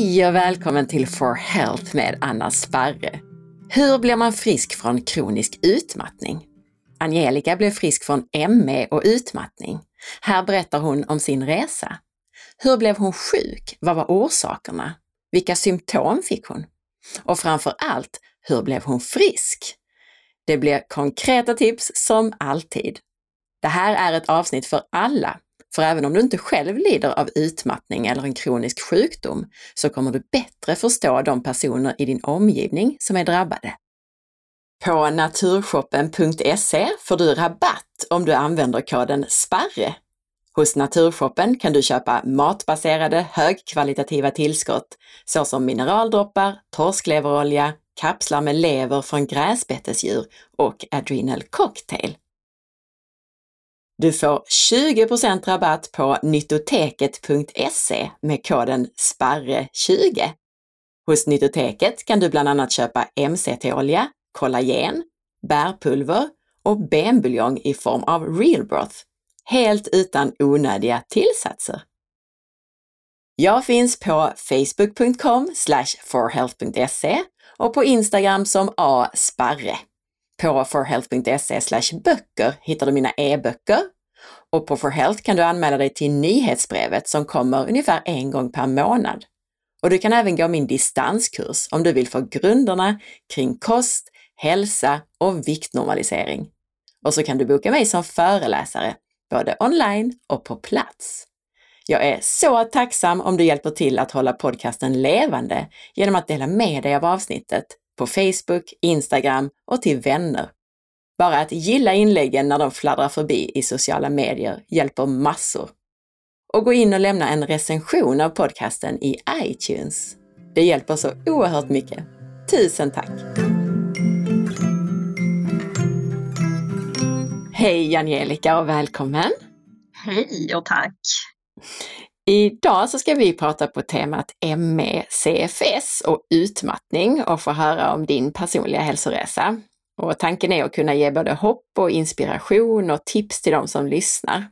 Hej och välkommen till For Health med Anna Sparre. Hur blir man frisk från kronisk utmattning? Angelica blev frisk från ME och utmattning. Här berättar hon om sin resa. Hur blev hon sjuk? Vad var orsakerna? Vilka symptom fick hon? Och framför allt, hur blev hon frisk? Det blir konkreta tips som alltid. Det här är ett avsnitt för alla för även om du inte själv lider av utmattning eller en kronisk sjukdom så kommer du bättre förstå de personer i din omgivning som är drabbade. På naturshoppen.se får du rabatt om du använder koden SPARRE. Hos Naturshoppen kan du köpa matbaserade högkvalitativa tillskott såsom mineraldroppar, torskleverolja, kapslar med lever från gräsbetesdjur och Adrenal Cocktail. Du får 20% rabatt på nyttoteket.se med koden SPARRE20. Hos Nyttoteket kan du bland annat köpa MCT-olja, kollagen, bärpulver och benbuljong i form av real broth, helt utan onödiga tillsatser. Jag finns på facebook.com forhealth.se och på Instagram som asparre. På forhealth.se böcker hittar du mina e-böcker och på forhealth kan du anmäla dig till nyhetsbrevet som kommer ungefär en gång per månad. Och du kan även gå min distanskurs om du vill få grunderna kring kost, hälsa och viktnormalisering. Och så kan du boka mig som föreläsare, både online och på plats. Jag är så tacksam om du hjälper till att hålla podcasten levande genom att dela med dig av avsnittet på Facebook, Instagram och till vänner. Bara att gilla inläggen när de fladdrar förbi i sociala medier hjälper massor. Och gå in och lämna en recension av podcasten i iTunes. Det hjälper så oerhört mycket. Tusen tack! Hej Angelica och välkommen! Hej och tack! Idag så ska vi prata på temat ME, CFS och utmattning och få höra om din personliga hälsoresa. Och tanken är att kunna ge både hopp och inspiration och tips till de som lyssnar.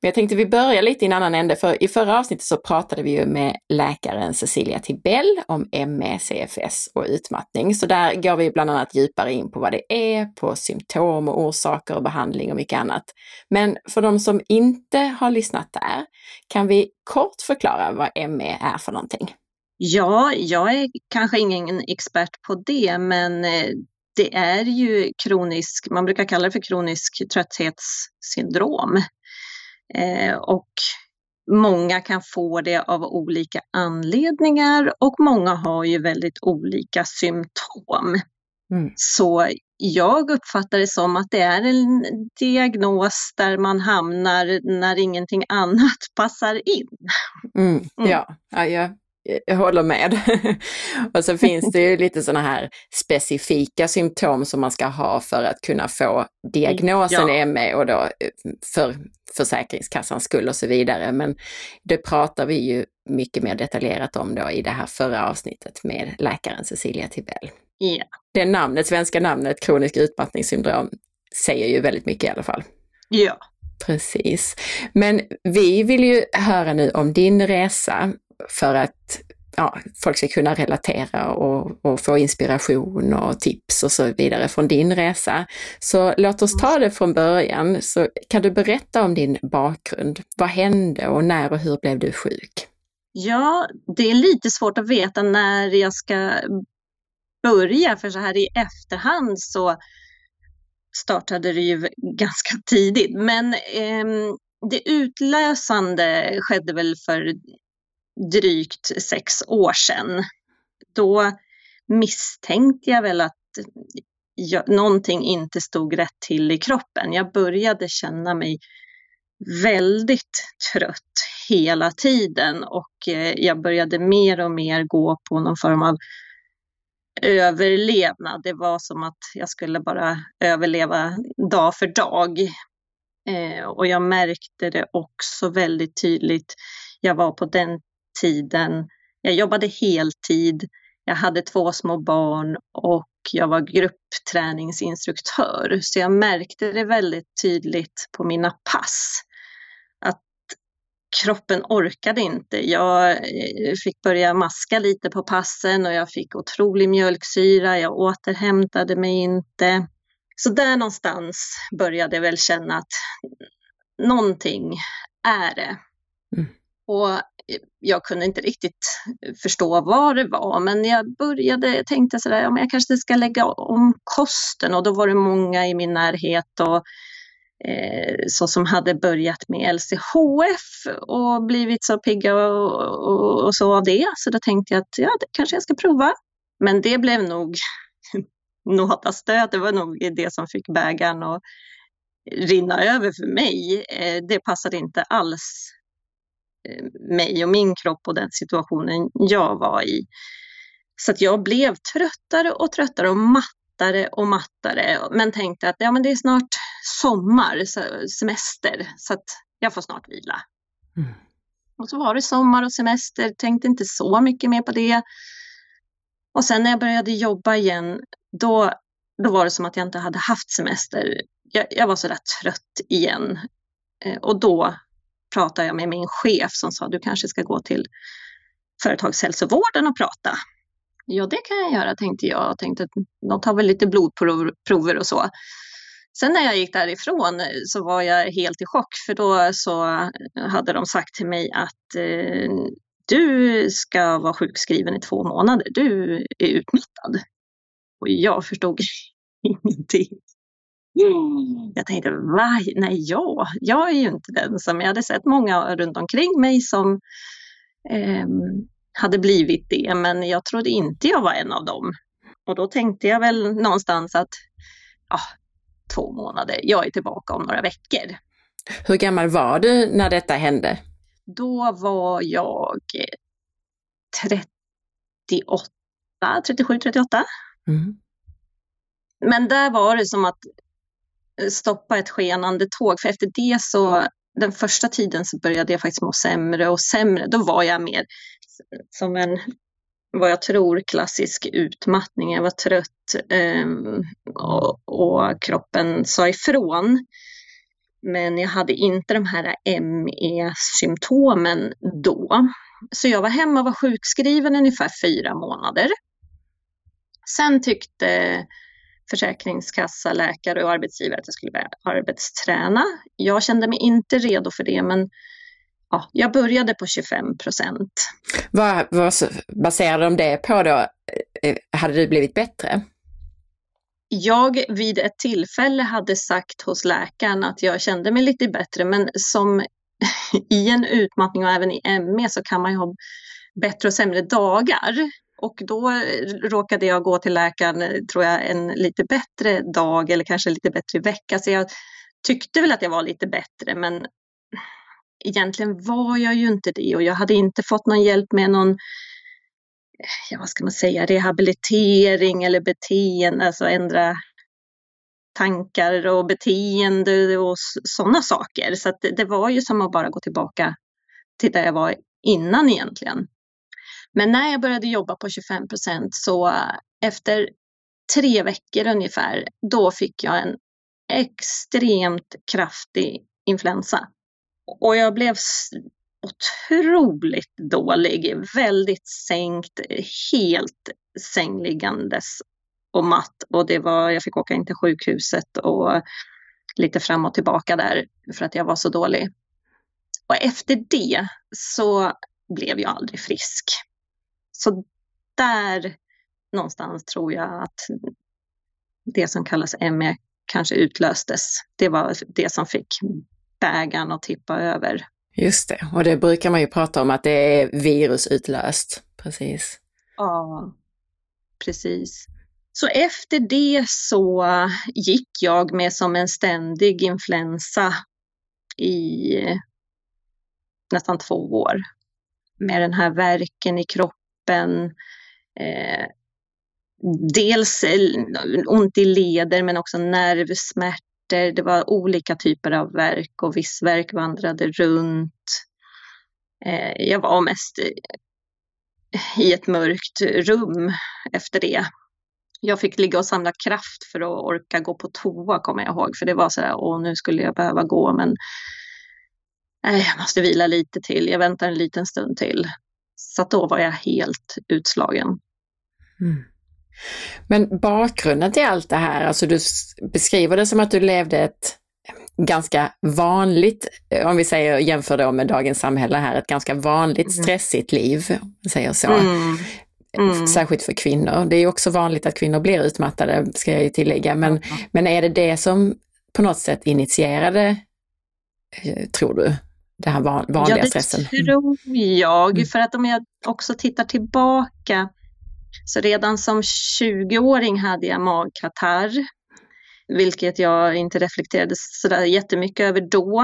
Men jag tänkte vi börjar lite i en annan ände, för i förra avsnittet så pratade vi ju med läkaren Cecilia Tibell om ME, CFS och utmattning. Så där går vi bland annat djupare in på vad det är, på symptom och orsaker och behandling och mycket annat. Men för de som inte har lyssnat där, kan vi kort förklara vad ME är för någonting? Ja, jag är kanske ingen expert på det, men eh, det är ju kronisk, man brukar kalla det för kronisk trötthetssyndrom. Eh, och många kan få det av olika anledningar och många har ju väldigt olika symptom. Mm. Så jag uppfattar det som att det är en diagnos där man hamnar när ingenting annat passar in. Mm, mm. Ja, ja jag jag håller med. och så finns det ju lite sådana här specifika symptom som man ska ha för att kunna få diagnosen ja. ME och då eh, för Försäkringskassans skull och så vidare. Men det pratar vi ju mycket mer detaljerat om då i det här förra avsnittet med läkaren Cecilia Tibell. Ja. Det namnet, svenska namnet kronisk utmattningssyndrom säger ju väldigt mycket i alla fall. Ja. Precis. Men vi vill ju höra nu om din resa för att ja, folk ska kunna relatera och, och, få inspiration och tips och så vidare från din resa. Så låt oss ta det från början. Så kan du berätta om din bakgrund? Vad hände och när och hur blev du sjuk? Ja, det är lite svårt att veta när jag ska börja, för så här i efterhand så startade det ju ganska tidigt. Men eh, det utlösande skedde väl för drygt sex år sedan. Då misstänkte jag väl att jag, någonting inte stod rätt till i kroppen. Jag började känna mig väldigt trött hela tiden och eh, jag började mer och mer gå på någon form av överlevnad. Det var som att jag skulle bara överleva dag för dag. Eh, och jag märkte det också väldigt tydligt. Jag var på den tiden. Jag jobbade heltid, jag hade två små barn och jag var gruppträningsinstruktör. Så jag märkte det väldigt tydligt på mina pass att kroppen orkade inte. Jag eh, fick börja maska lite på passen och jag fick otrolig mjölksyra. Jag återhämtade mig inte. Så där någonstans började jag väl känna att någonting är det. Mm. Och jag kunde inte riktigt eh, förstå vad det var, men jag började, jag tänkte sådär, ja, men jag kanske ska lägga om kosten och då var det många i min närhet och eh, så som hade börjat med LCHF och blivit så pigga och, och, och, så av det. Så då tänkte jag att ja, det kanske jag ska prova. Men det blev nog nådastöd. det var nog det som fick bägaren att rinna över för mig. Eh, det passade inte alls mig och min kropp och den situationen jag var i. Så att jag blev tröttare och tröttare och mattare och mattare. Men tänkte att ja, men det är snart sommar, semester, så att jag får snart vila. Mm. Och så var det sommar och semester, tänkte inte så mycket mer på det. Och sen när jag började jobba igen, då, då var det som att jag inte hade haft semester. Jag, jag var så där trött igen. Eh, och då pratade jag med min chef som sa du kanske ska gå till företagshälsovården och prata. Ja, det kan jag göra, tänkte jag. jag tänkte att de tar väl lite blodprover och så. Sen när jag gick därifrån eh, så var jag helt i chock för då så eh, hade de sagt till mig att eh, du ska vara sjukskriven i två månader, du är utmattad. Och jag förstod ingenting. Jag tänkte, va? Nej, jag, jag är ju inte den som, jag hade sett många runt omkring mig som eh, hade blivit det, men jag trodde inte jag var en av dem. Och då tänkte jag väl någonstans att ja, två månader, jag är tillbaka om några veckor. Hur gammal var du när detta hände? Då var jag 38, 37, 38. Mm. Men där var det som att stoppa ett skenande tåg, för efter det så den första tiden så började jag faktiskt må sämre och sämre. Då var jag mer som en, vad jag tror, klassisk utmattning. Jag var trött eh, och, och, kroppen sa ifrån. Men jag hade inte de här ME-symptomen då. Så jag var hemma och var sjukskriven ungefär fyra månader. Sen tyckte försäkringskassa, läkare och arbetsgivare att jag skulle börja arbetsträna. Jag kände mig inte redo för det, men ja, jag började på 25 procent. Vad, vad baserade de det på då? Eh, hade du blivit bättre? Jag vid ett tillfälle hade sagt hos läkaren att jag kände mig lite bättre, men som i en utmattning och även i ME så kan man ju ha bättre och sämre dagar. Och då eh, råkade jag gå till läkaren, eh, tror jag, en lite bättre dag eller kanske lite bättre vecka. Så jag tyckte väl att jag var lite bättre, men egentligen var jag ju inte det och jag hade inte fått någon hjälp med någon eh, ja, vad ska man säga, rehabilitering eller beteende, alltså ändra tankar och beteende och sådana saker. Så det, det, var ju som att bara gå tillbaka till där jag var innan egentligen. Men när jag började jobba på 25 procent så efter tre veckor ungefär, då fick jag en extremt kraftig influensa. Och jag blev otroligt dålig, väldigt sänkt, helt sängliggandes och matt. Och det var, jag fick åka in till sjukhuset och lite fram och tillbaka där för att jag var så dålig. Och efter det så blev jag aldrig frisk. Så där någonstans tror jag att det som kallas ME kanske utlöstes. Det var det som fick bägaren att tippa över. Just det, och det brukar man ju prata om att det är virusutlöst. Precis. Ja, precis. Så efter det så gick jag med som en ständig influensa i nästan två år. Med den här verken i kroppen. Eh, dels eh, ont i leder men också nervsmärtor. det var olika typer av verk och viss verk vandrade runt. Eh, jag var mest i ett mörkt rum efter det. Jag fick ligga och samla kraft för att orka gå på toa kommer jag ihåg, för det var så här, åh nu skulle jag behöva gå men nej, jag måste vila lite till, jag väntar en liten stund till. Så då var jag helt utslagen. Mm. Men bakgrunden till allt det här, alltså du beskriver det som att du levde ett ganska vanligt, om vi säger jämför då med dagens samhälle här, ett ganska vanligt mm. stressigt liv, säger så. Mm. Mm. Särskilt för kvinnor. Det är också vanligt att kvinnor blir utmattade, ska jag ju tillägga, men, mm. men är det det som på något sätt initierade, eh, tror du, den här vanliga ja, det stressen? det tror jag, mm. för att om jag också tittar tillbaka, så redan som 20-åring hade jag magkatarr, vilket jag inte reflekterade sådär jättemycket över då.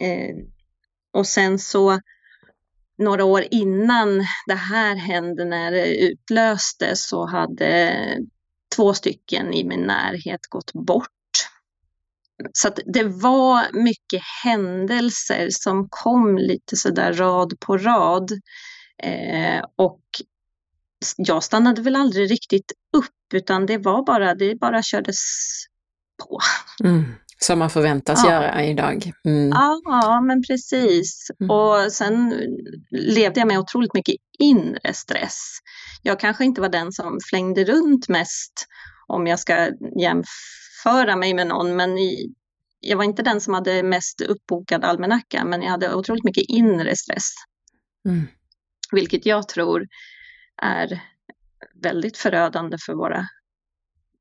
Eh, och sen så några år innan det här hände, när det utlöstes, så hade två stycken i min närhet gått bort. Så det var mycket händelser som kom lite sådär rad på rad. Eh, och jag stannade väl aldrig riktigt upp utan det var bara, det bara kördes på. Mm. Som man förväntas ja. göra idag. Mm. Ja, men precis. Mm. Och sen levde jag med otroligt mycket inre stress. Jag kanske inte var den som flängde runt mest om jag ska jämföra mig med någon, men i, jag var inte den som hade mest uppbokad almanacka, men jag hade otroligt mycket inre stress. Mm. Vilket jag tror är väldigt förödande för våra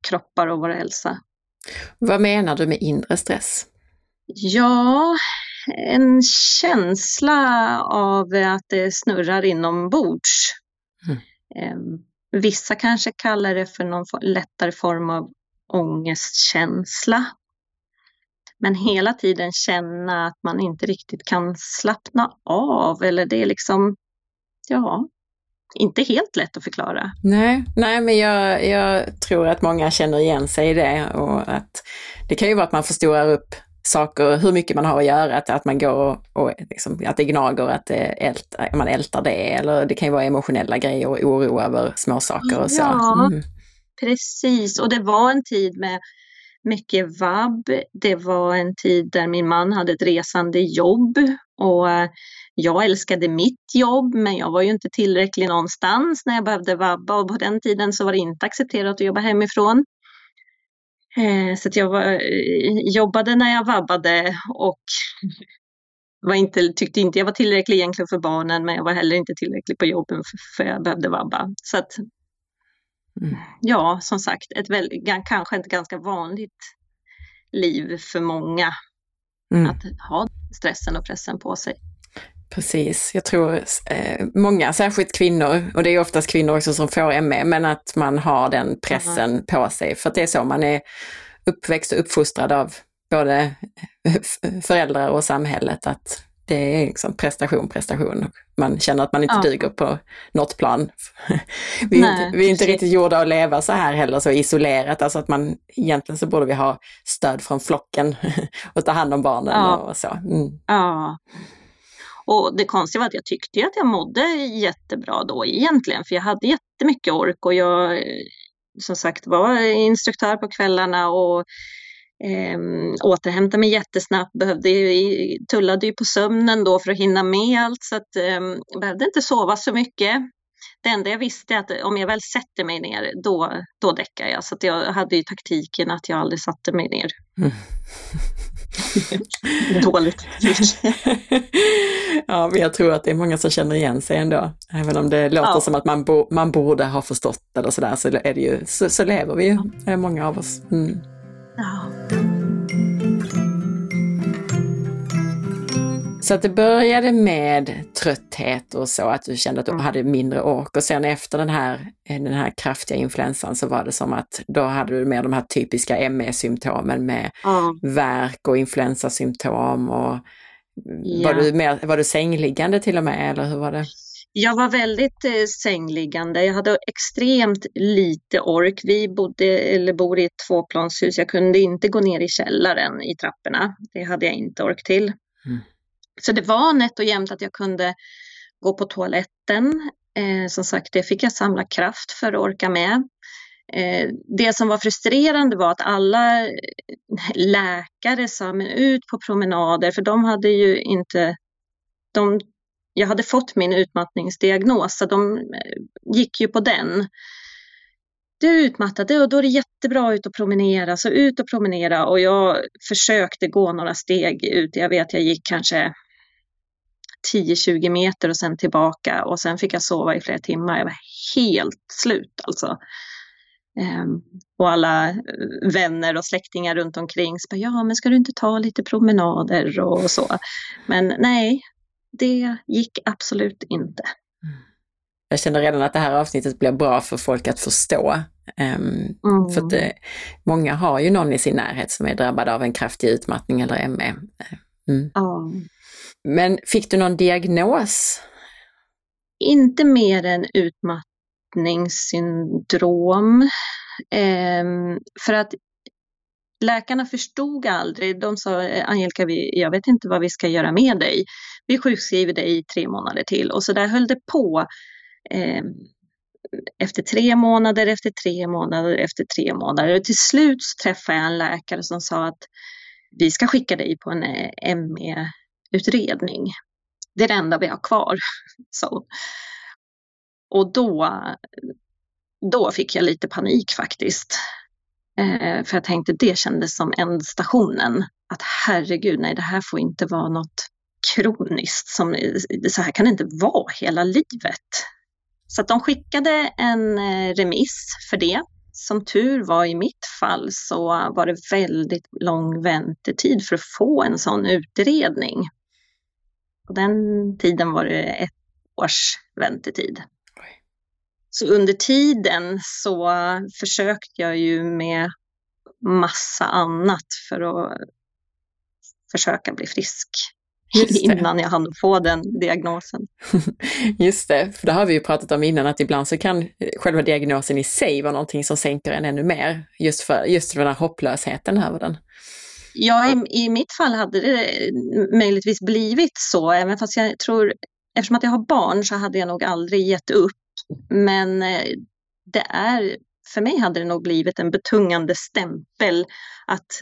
kroppar och vår hälsa. Vad menar du med inre stress? Ja, en känsla av att det snurrar inombords. Mm. Ehm, vissa kanske kallar det för någon lättare form av ångestkänsla. Men hela tiden känna att man inte riktigt kan slappna av eller det är liksom, ja, inte helt lätt att förklara. Nej, nej men jag, jag tror att många känner igen sig i det och att det kan ju vara att man förstorar upp saker, hur mycket man har att göra, att, att man går och, och liksom, att det gnager, att det ält, man ältar det eller det kan ju vara emotionella grejer och oro över småsaker och så. Ja, mm precis och det var en tid med mycket vab. Det var en tid där min man hade ett resande jobb och eh, jag älskade mitt jobb men jag var ju inte tillräcklig någonstans när jag behövde vabba och på den tiden så var det inte accepterat att jobba hemifrån. Eh, så jag var, eh, jobbade när jag vabbade och var inte, tyckte inte jag var tillräcklig egentligen för barnen men jag var heller inte tillräcklig på jobben för, för jag behövde vabba. Så att, mm. ja, som sagt, ett väl, kanske ett ganska vanligt liv för många mm. att ha stressen och pressen på sig. Precis, jag tror eh, många, särskilt kvinnor, och det är oftast kvinnor också som får ME, men att man har den pressen mm. på sig. För det är så man är uppväxt och uppfostrad av både föräldrar och samhället, att det är liksom prestation, prestation. Man känner att man inte ja. duger på något plan. vi, är Nej, inte, vi är inte riktigt gjorda att leva så här heller, så isolerat. Alltså att man, egentligen så borde vi ha stöd från flocken och ta hand om barnen ja. och så. Mm. Ja. Och det konstiga var att jag tyckte att jag mådde jättebra då egentligen, för jag hade jättemycket ork och jag som sagt var instruktör på kvällarna och eh, återhämtade mig jättesnabbt, behövde, tullade ju på sömnen då för att hinna med allt så att eh, behövde inte sova så mycket. Det enda jag visste är att om jag väl sätter mig ner, då, då däckar jag. Så jag hade ju taktiken att jag aldrig satte mig ner. Mm. Dåligt Ja, men jag tror att det är många som känner igen sig ändå. Även om det låter ja. som att man, bo, man borde ha förstått eller sådär, så, är det ju, så, så lever vi ju, ja. många av oss. Mm. Ja. Så att det började med trötthet och så, att du kände att du mm. hade mindre ork och sen efter den här, den här kraftiga influensan så var det som att då hade du mer de här typiska ME-symptomen med mm. värk och influensasymptom och ja. var, du mer, var du sängliggande till och med eller hur var det? Jag var väldigt eh, sängliggande. Jag hade extremt lite ork. Vi bodde, eller bor i ett tvåplanshus. Jag kunde inte gå ner i källaren i trapporna. Det hade jag inte ork till. Mm. Så det var nätt och jämnt att jag kunde gå på toaletten. Eh, som sagt, det fick jag samla kraft för att orka med. Eh, det som var frustrerande var att alla läkare sa, men ut på promenader, för de hade ju inte, de, jag hade fått min utmattningsdiagnos, så de eh, gick ju på den. Du är utmattad och då är det jättebra ut och promenera, så ut och promenera. Och jag försökte gå några steg ut, jag vet jag gick kanske 10-20 meter och sen tillbaka och sen fick jag sova i flera timmar. Jag var helt slut alltså. Ehm, och alla eh, vänner och släktingar runt omkring sa ja men ska du inte ta lite promenader och så. Men nej, det gick absolut inte. Mm. Jag känner redan att det här avsnittet blir bra för folk att förstå. Um, mm. För att det, många har ju någon i sin närhet som är drabbad av en kraftig utmattning eller ME. Mm. Mm. Men fick du någon diagnos? Inte mer än utmattningssyndrom. Eh, för att läkarna förstod aldrig. De sa Angelica, vi, jag vet inte vad vi ska göra med dig. Vi sjukskriver dig i tre månader till. Och så där höll det på. Eh, efter tre månader, efter tre månader, efter tre månader. Och till slut träffade jag en läkare som sa att vi ska skicka dig på en eh, ME utredning. Det är det enda vi har kvar. Så. Och då, då fick jag lite panik faktiskt. Eh, för jag tänkte det kändes som ändstationen. Att herregud, nej det här får inte vara något kroniskt. Som, så här kan det inte vara hela livet. Så att de skickade en eh, remiss för det. Som tur var i mitt fall så var det väldigt lång väntetid för att få en sån utredning. På den tiden var det ett års väntetid. Så under tiden så försökte jag ju med massa annat för att försöka bli frisk innan jag hann få den diagnosen. Just det, för det har vi ju pratat om innan att ibland så kan själva diagnosen i sig vara någonting som sänker en ännu mer, just för, just för den här hopplösheten över den. Ja, i, i mitt fall hade det möjligtvis blivit så, även fast jag tror, eftersom att jag har barn så hade jag nog aldrig gett upp. Men eh, det är, för mig hade det nog blivit en betungande stämpel att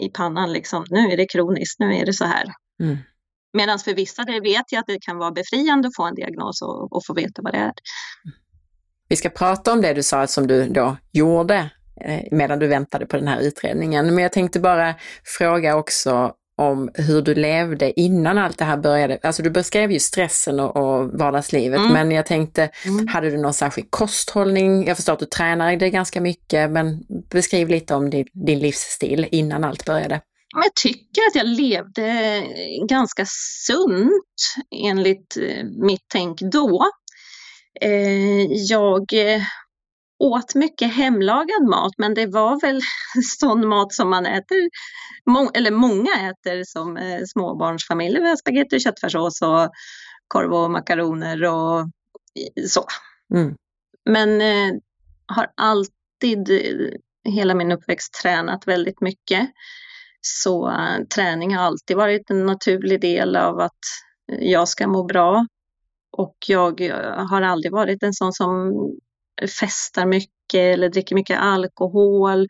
i pannan liksom, nu är det kroniskt, nu är det så här. Mm. Medan för vissa det vet jag att det kan vara befriande att få en diagnos och, och få veta vad det är. Vi ska prata om det du sa som du då gjorde Eh, medan du väntade på den här utredningen. Men jag tänkte bara fråga också om hur du levde innan allt det här började. Alltså du beskrev ju stressen och, och vardagslivet, mm. men jag tänkte, mm. hade du någon särskild kosthållning? Jag förstår att du tränade ganska mycket, men beskriv lite om din, din livsstil innan allt började. Jag tycker att jag levde ganska sunt enligt eh, mitt tänk då. Eh, jag åt mycket hemlagad mat, men det var väl sån mat som man äter, eller många äter som eh, småbarnsfamiljer. Vi har spagetti och köttfärssås och korv och makaroner och så. Mm. Men eh, har alltid eh, hela min uppväxt tränat väldigt mycket. Så äh, träning har alltid varit en naturlig del av att jag ska må bra. Och jag har aldrig varit en sån som festar mycket eller dricker mycket alkohol.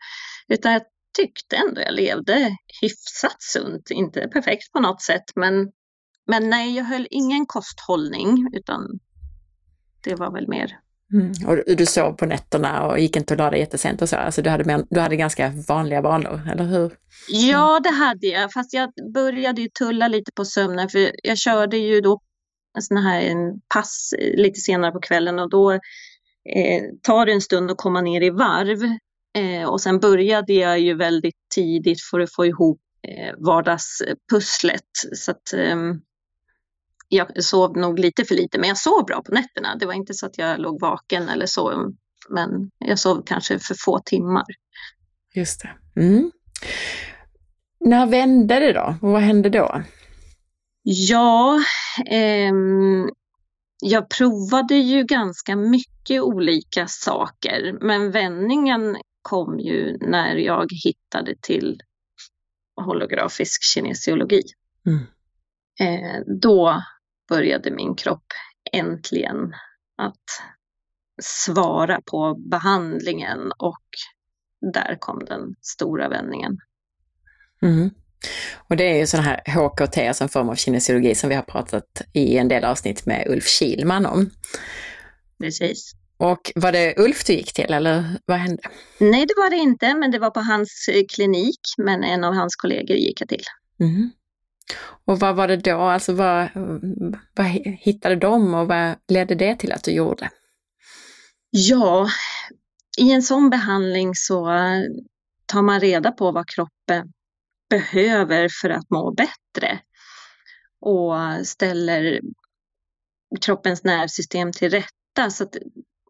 Utan jag tyckte ändå jag levde hyfsat sunt, inte perfekt på något sätt men, men nej, jag höll ingen kosthållning utan det var väl mer Mm. Och du sov på nätterna och gick inte och la dig jättesent och så, alltså du hade, du hade ganska vanliga vanor, eller hur? Ja, det hade jag, fast jag började ju tulla lite på sömnen för jag körde ju då en sån här en pass lite senare på kvällen och då eh, tar det en stund att komma ner i varv. Eh, och sen började jag ju väldigt tidigt för att få ihop eh, vardagspusslet. Så att, eh, jag sov nog lite för lite, men jag sov bra på nätterna. Det var inte så att jag låg vaken eller så, men jag sov kanske för få timmar. Just det. Mm. När vände det då? vad hände då? Ja, eh, jag provade ju ganska mycket olika saker, men vändningen kom ju när jag hittade till holografisk kinesiologi. Mm. Eh, då började min kropp äntligen att svara på behandlingen och där kom den stora vändningen. Mm. Och det är ju sån här HKT, alltså en form av kinesiologi som vi har pratat i en del avsnitt med Ulf Kilman om. Precis. Och var det Ulf du gick till eller vad hände? Nej, det var det inte, men det var på hans eh, klinik, men en av hans kollegor gick jag till. Mm. Och vad var det då, alltså vad, vad hittade de och vad ledde det till att du gjorde? Ja, i en sån behandling så tar man reda på vad kroppen behöver för att må bättre och ställer kroppens nervsystem till hitta. Så att,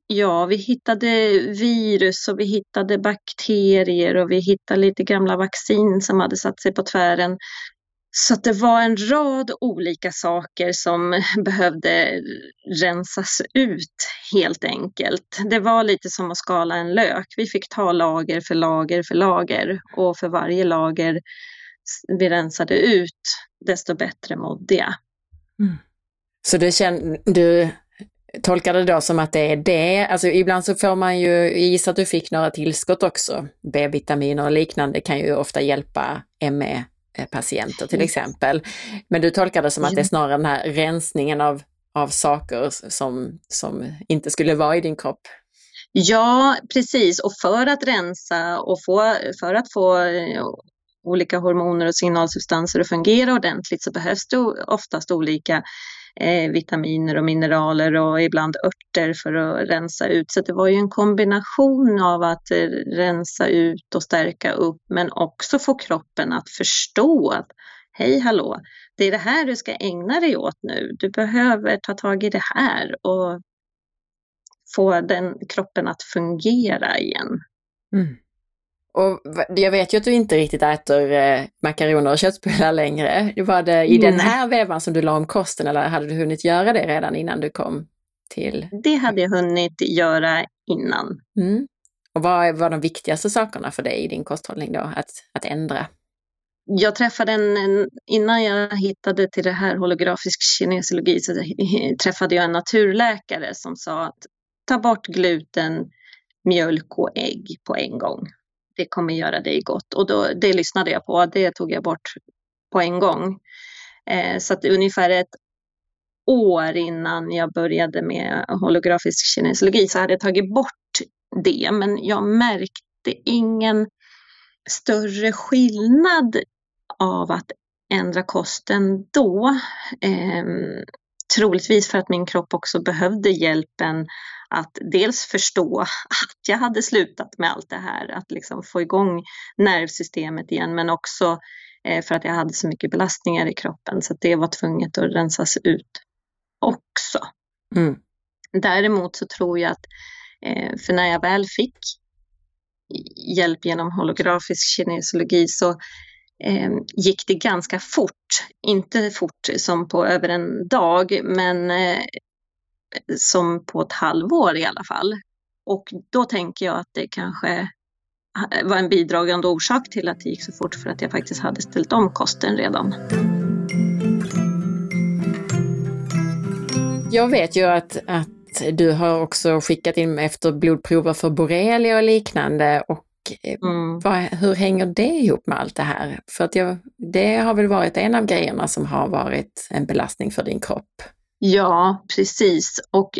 ja, vi hittade virus och vi hittade bakterier och vi hittade lite gamla vaccin som hade satt sig på tvären så det var en rad olika saker som behövde rensas ut helt enkelt. Det var lite som att skala en lök. Vi fick ta lager för lager för lager och för varje lager vi rensade ut, desto bättre mådde jag. Mm. Så du, känner, du tolkar det då som att det är det, alltså ibland så får man ju, jag gissar att du fick några tillskott också, B-vitaminer och liknande kan ju ofta hjälpa ME Eh, patienter till exempel. Men du tolkar det som att det är snarare den här rensningen av, av saker som, som inte skulle vara i din kropp? Ja, precis. Och för att rensa och få, för att få eh, olika hormoner och signalsubstanser att fungera ordentligt så behövs det oftast olika eh, vitaminer och mineraler och ibland örter för att rensa ut. Så det var ju en kombination av att eh, rensa ut och stärka upp men också få kroppen att förstå att hej hallå, det är det här du ska ägna dig åt nu. Du behöver ta tag i det här och få den kroppen att fungera igen. Mm. Och jag vet ju att du inte riktigt äter eh, makaroner och köttbullar längre. Var det i mm. den här vevan som du la om kosten eller hade du hunnit göra det redan innan du kom till? Det hade jag hunnit göra innan. Mm. Och vad var de viktigaste sakerna för dig i din kosthållning då, att, att ändra? Jag träffade en, en, innan jag hittade till det här holografisk kinesiologi så träffade jag en naturläkare som sa att ta bort gluten, mjölk och ägg på en gång det kommer göra dig gott. Och då, det lyssnade jag på, det tog jag bort på en gång. Eh, så att ungefär ett år innan jag började med holografisk kinesologi så hade jag tagit bort det, men jag märkte ingen större skillnad av att ändra kosten då. Eh, troligtvis för att min kropp också behövde hjälpen att dels förstå att jag hade slutat med allt det här, att liksom få igång nervsystemet igen, men också eh, för att jag hade så mycket belastningar i kroppen så det var tvunget att rensas ut också. Mm. Däremot så tror jag att, eh, för när jag väl fick hjälp genom holografisk kinesologi så eh, gick det ganska fort. Inte fort som på över en dag, men som på ett halvår i alla fall. Och då tänker jag att det kanske var en bidragande orsak till att det gick så fort för att jag faktiskt hade ställt om kosten redan. Jag vet ju att, att du har också skickat in efter blodprover för borrelia och liknande och eh, mm. vad, hur hänger det ihop med allt det här? För att jag, det har väl varit en av grejerna som har varit en belastning för din kropp? Ja, precis. Och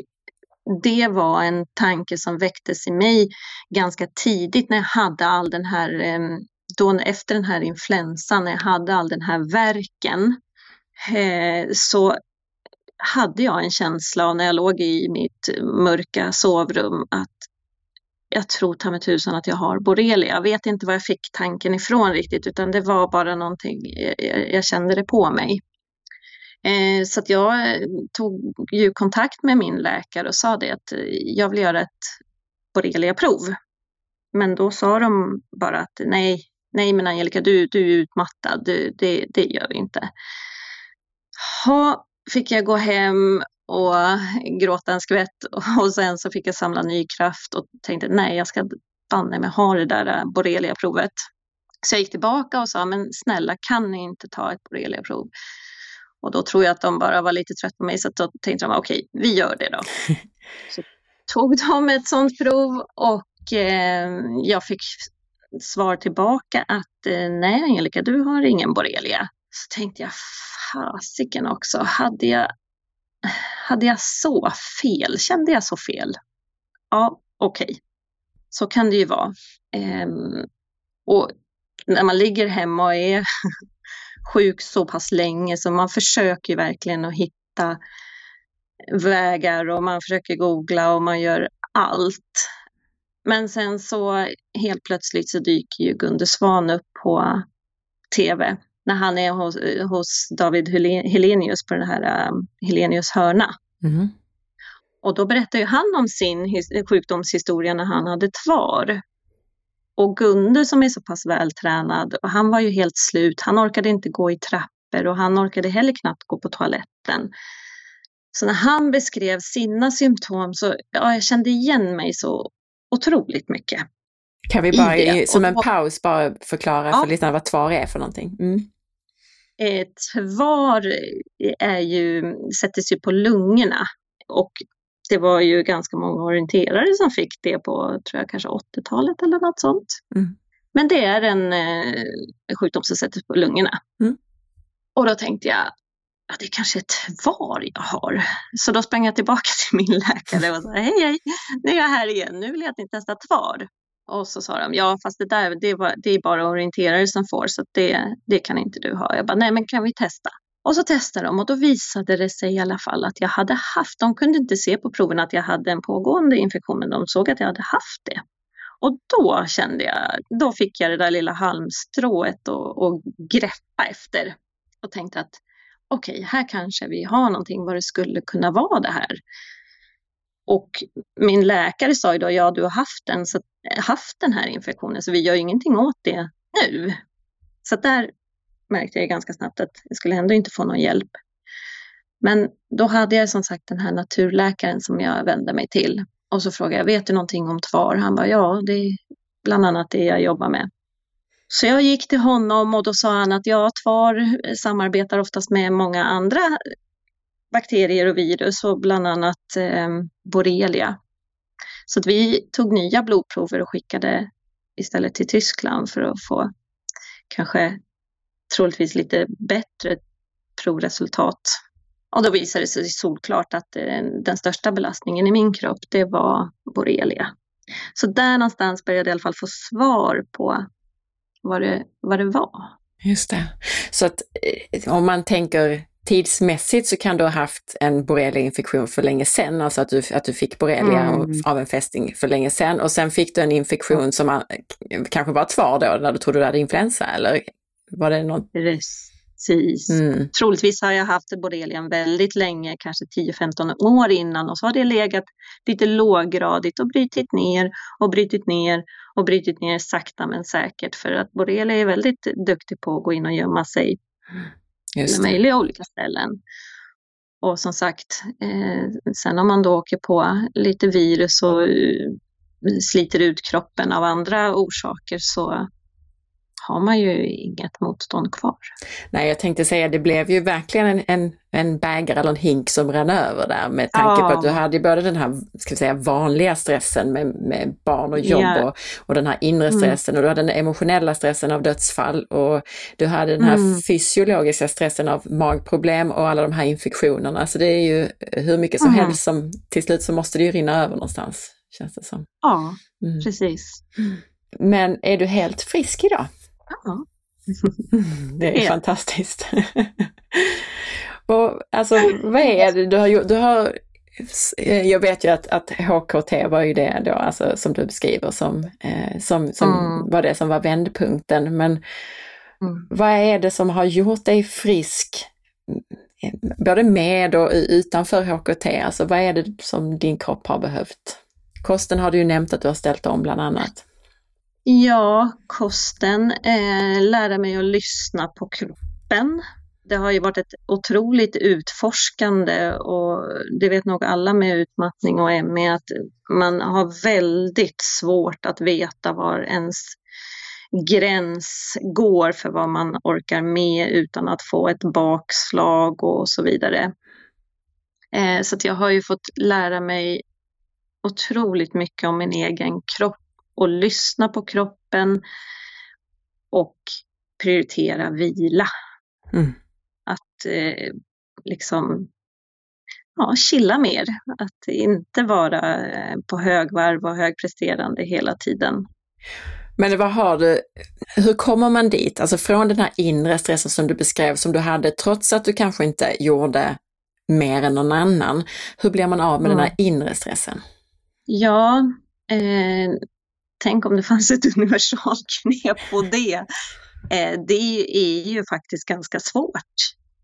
det var en tanke som väcktes i mig ganska tidigt när jag hade all den här, ehm, då efter den här influensan, när jag hade all den här verken, eh, så hade jag en känsla när jag låg i mitt mörka sovrum att jag tror ta mig tusan att jag har borrelia. Jag vet inte var jag fick tanken ifrån riktigt utan det var bara någonting, eh, jag kände det på mig. Eh, så att jag eh, tog ju kontakt med min läkare och sa det att eh, jag vill göra ett borreliaprov. Men då sa de bara att nej, nej men Angelica du, du är utmattad, du, det, det gör vi inte. Ha, fick jag gå hem och gråta en skvätt och sen så fick jag samla ny kraft och tänkte nej jag ska banne mig ha det där borreliaprovet. Så jag gick tillbaka och sa men snälla kan ni inte ta ett borreliaprov? Och då tror jag att de bara var lite trötta på mig så då tänkte de okej, okay, vi gör det då. Så tog de ett sånt prov och eh, jag fick svar tillbaka att eh, nej Angelica, du har ingen borrelia. Så tänkte jag, fasiken också, hade jag, hade jag så fel? Kände jag så fel? Ja, okej. Okay. Så kan det ju vara. Ehm, och när man ligger hemma och är sjuk så pass länge så man försöker verkligen att hitta vägar och man försöker googla och man gör allt. Men sen så helt plötsligt så dyker ju Gunde Svan upp på tv när han är hos, hos David Helenius på den här um, Helenius hörna. Mm. Och då berättar ju han om sin sjukdomshistoria när han hade tvar. Och Gunde som är så pass vältränad, han var ju helt slut. Han orkade inte gå i trappor och han orkade heller knappt gå på toaletten. Så när han beskrev sina symptom så ja, jag kände igen mig så otroligt mycket. Kan vi bara i, som en paus bara förklara ja. för lyssnarna vad TVAR är för någonting? Mm. Eh, TVAR är ju, sätts ju på lungorna och det var ju ganska många orienterare som fick det på, tror jag, kanske 80-talet eller något sånt. Mm. Men det är en eh, sjukdom som sätts på lungorna. Mm. Och då tänkte jag, ja, det kanske är tvar jag har. Så då sprang jag tillbaka till min läkare och sa, hej, hej, nu är jag här igen, nu vill jag att ni testar tvar. Och så sa de, ja fast det där det är bara, det är bara orienterare som får så det, det kan inte du ha. Jag bara, nej men kan vi testa? Och så testade de och då visade det sig i alla fall att jag hade haft, de kunde inte se på proven att jag hade en pågående infektion, men de såg att jag hade haft det. Och då kände jag, då fick jag det där lilla halmstrået och, och greppa efter och tänkte att okej, okay, här kanske vi har någonting vad det skulle kunna vara det här. Och min läkare sa ju då, ja du har haft den, så, haft den här infektionen så vi gör ingenting åt det nu. Så där märkte jag ganska snabbt att jag skulle ändå inte få någon hjälp. Men då hade jag som sagt den här naturläkaren som jag vände mig till. Och så frågade jag, vet du någonting om TVAR? Han bara, ja det är bland annat det jag jobbar med. Så jag gick till honom och då sa han att ja, TVAR samarbetar oftast med många andra bakterier och virus och bland annat eh, borrelia. Så att vi tog nya blodprover och skickade istället till Tyskland för att få kanske troligtvis lite bättre provresultat. Och då visade det sig solklart att eh, den största belastningen i min kropp, det var borrelia. Så där någonstans började jag i alla fall få svar på vad det, vad det var. Just det. Så att eh, om man tänker tidsmässigt så kan du ha haft en borrelia-infektion för länge sedan, alltså att du, att du fick borrelia mm. av en fästing för länge sedan och sen fick du en infektion som man, kanske var kvar då när du trodde du hade influensa eller var det något? Precis. Mm. Troligtvis har jag haft borrelian väldigt länge, kanske 10-15 år innan och så har det legat lite låggradigt och brutit ner och brutit ner och brutit ner sakta men säkert för att borrelia är väldigt duktig på att gå in och gömma sig med möjliga olika ställen. Och som sagt, eh, sen om man då åker på lite virus och eh, sliter ut kroppen av andra orsaker så har man ju inget motstånd kvar. Nej, jag tänkte säga det blev ju verkligen en, en, en bägare eller en hink som rann över där med tanke ja. på att du hade både den här ska säga, vanliga stressen med, med barn och jobb ja. och, och den här inre mm. stressen mm. och du hade den emotionella stressen av dödsfall och du hade den här mm. fysiologiska stressen av magproblem och alla de här infektionerna. Så det är ju hur mycket som mm. helst som till slut så måste det ju rinna över någonstans. Känns det som. Ja, mm. precis. Men är du helt frisk idag? Ja. Det är ja. fantastiskt. och, alltså, vad är det du har? Du har, jag vet ju att, att HKT var ju det då, alltså, som du beskriver som, eh, som, som mm. var det som var vändpunkten. Men mm. vad är det som har gjort dig frisk? Både med och utanför HKT, alltså vad är det som din kropp har behövt? Kosten har du ju nämnt att du har ställt om bland annat. Ja, kosten, eh, lära mig att lyssna på kroppen. Det har ju varit ett otroligt utforskande och det vet nog alla med utmattning och ME att man har väldigt svårt att veta var ens gräns går för vad man orkar med utan att få ett bakslag och så vidare. Eh, så att jag har ju fått lära mig otroligt mycket om min egen kropp och lyssna på kroppen och prioritera vila. Mm. Att eh, liksom ja, chilla mer, att inte vara eh, på högvarv och högpresterande hela tiden. Men vad har du, hur kommer man dit? Alltså från den här inre stressen som du beskrev, som du hade trots att du kanske inte gjorde mer än någon annan. Hur blir man av med mm. den här inre stressen? Ja, eh, tänk om det fanns ett universalknep på det. Eh, det är ju faktiskt ganska svårt.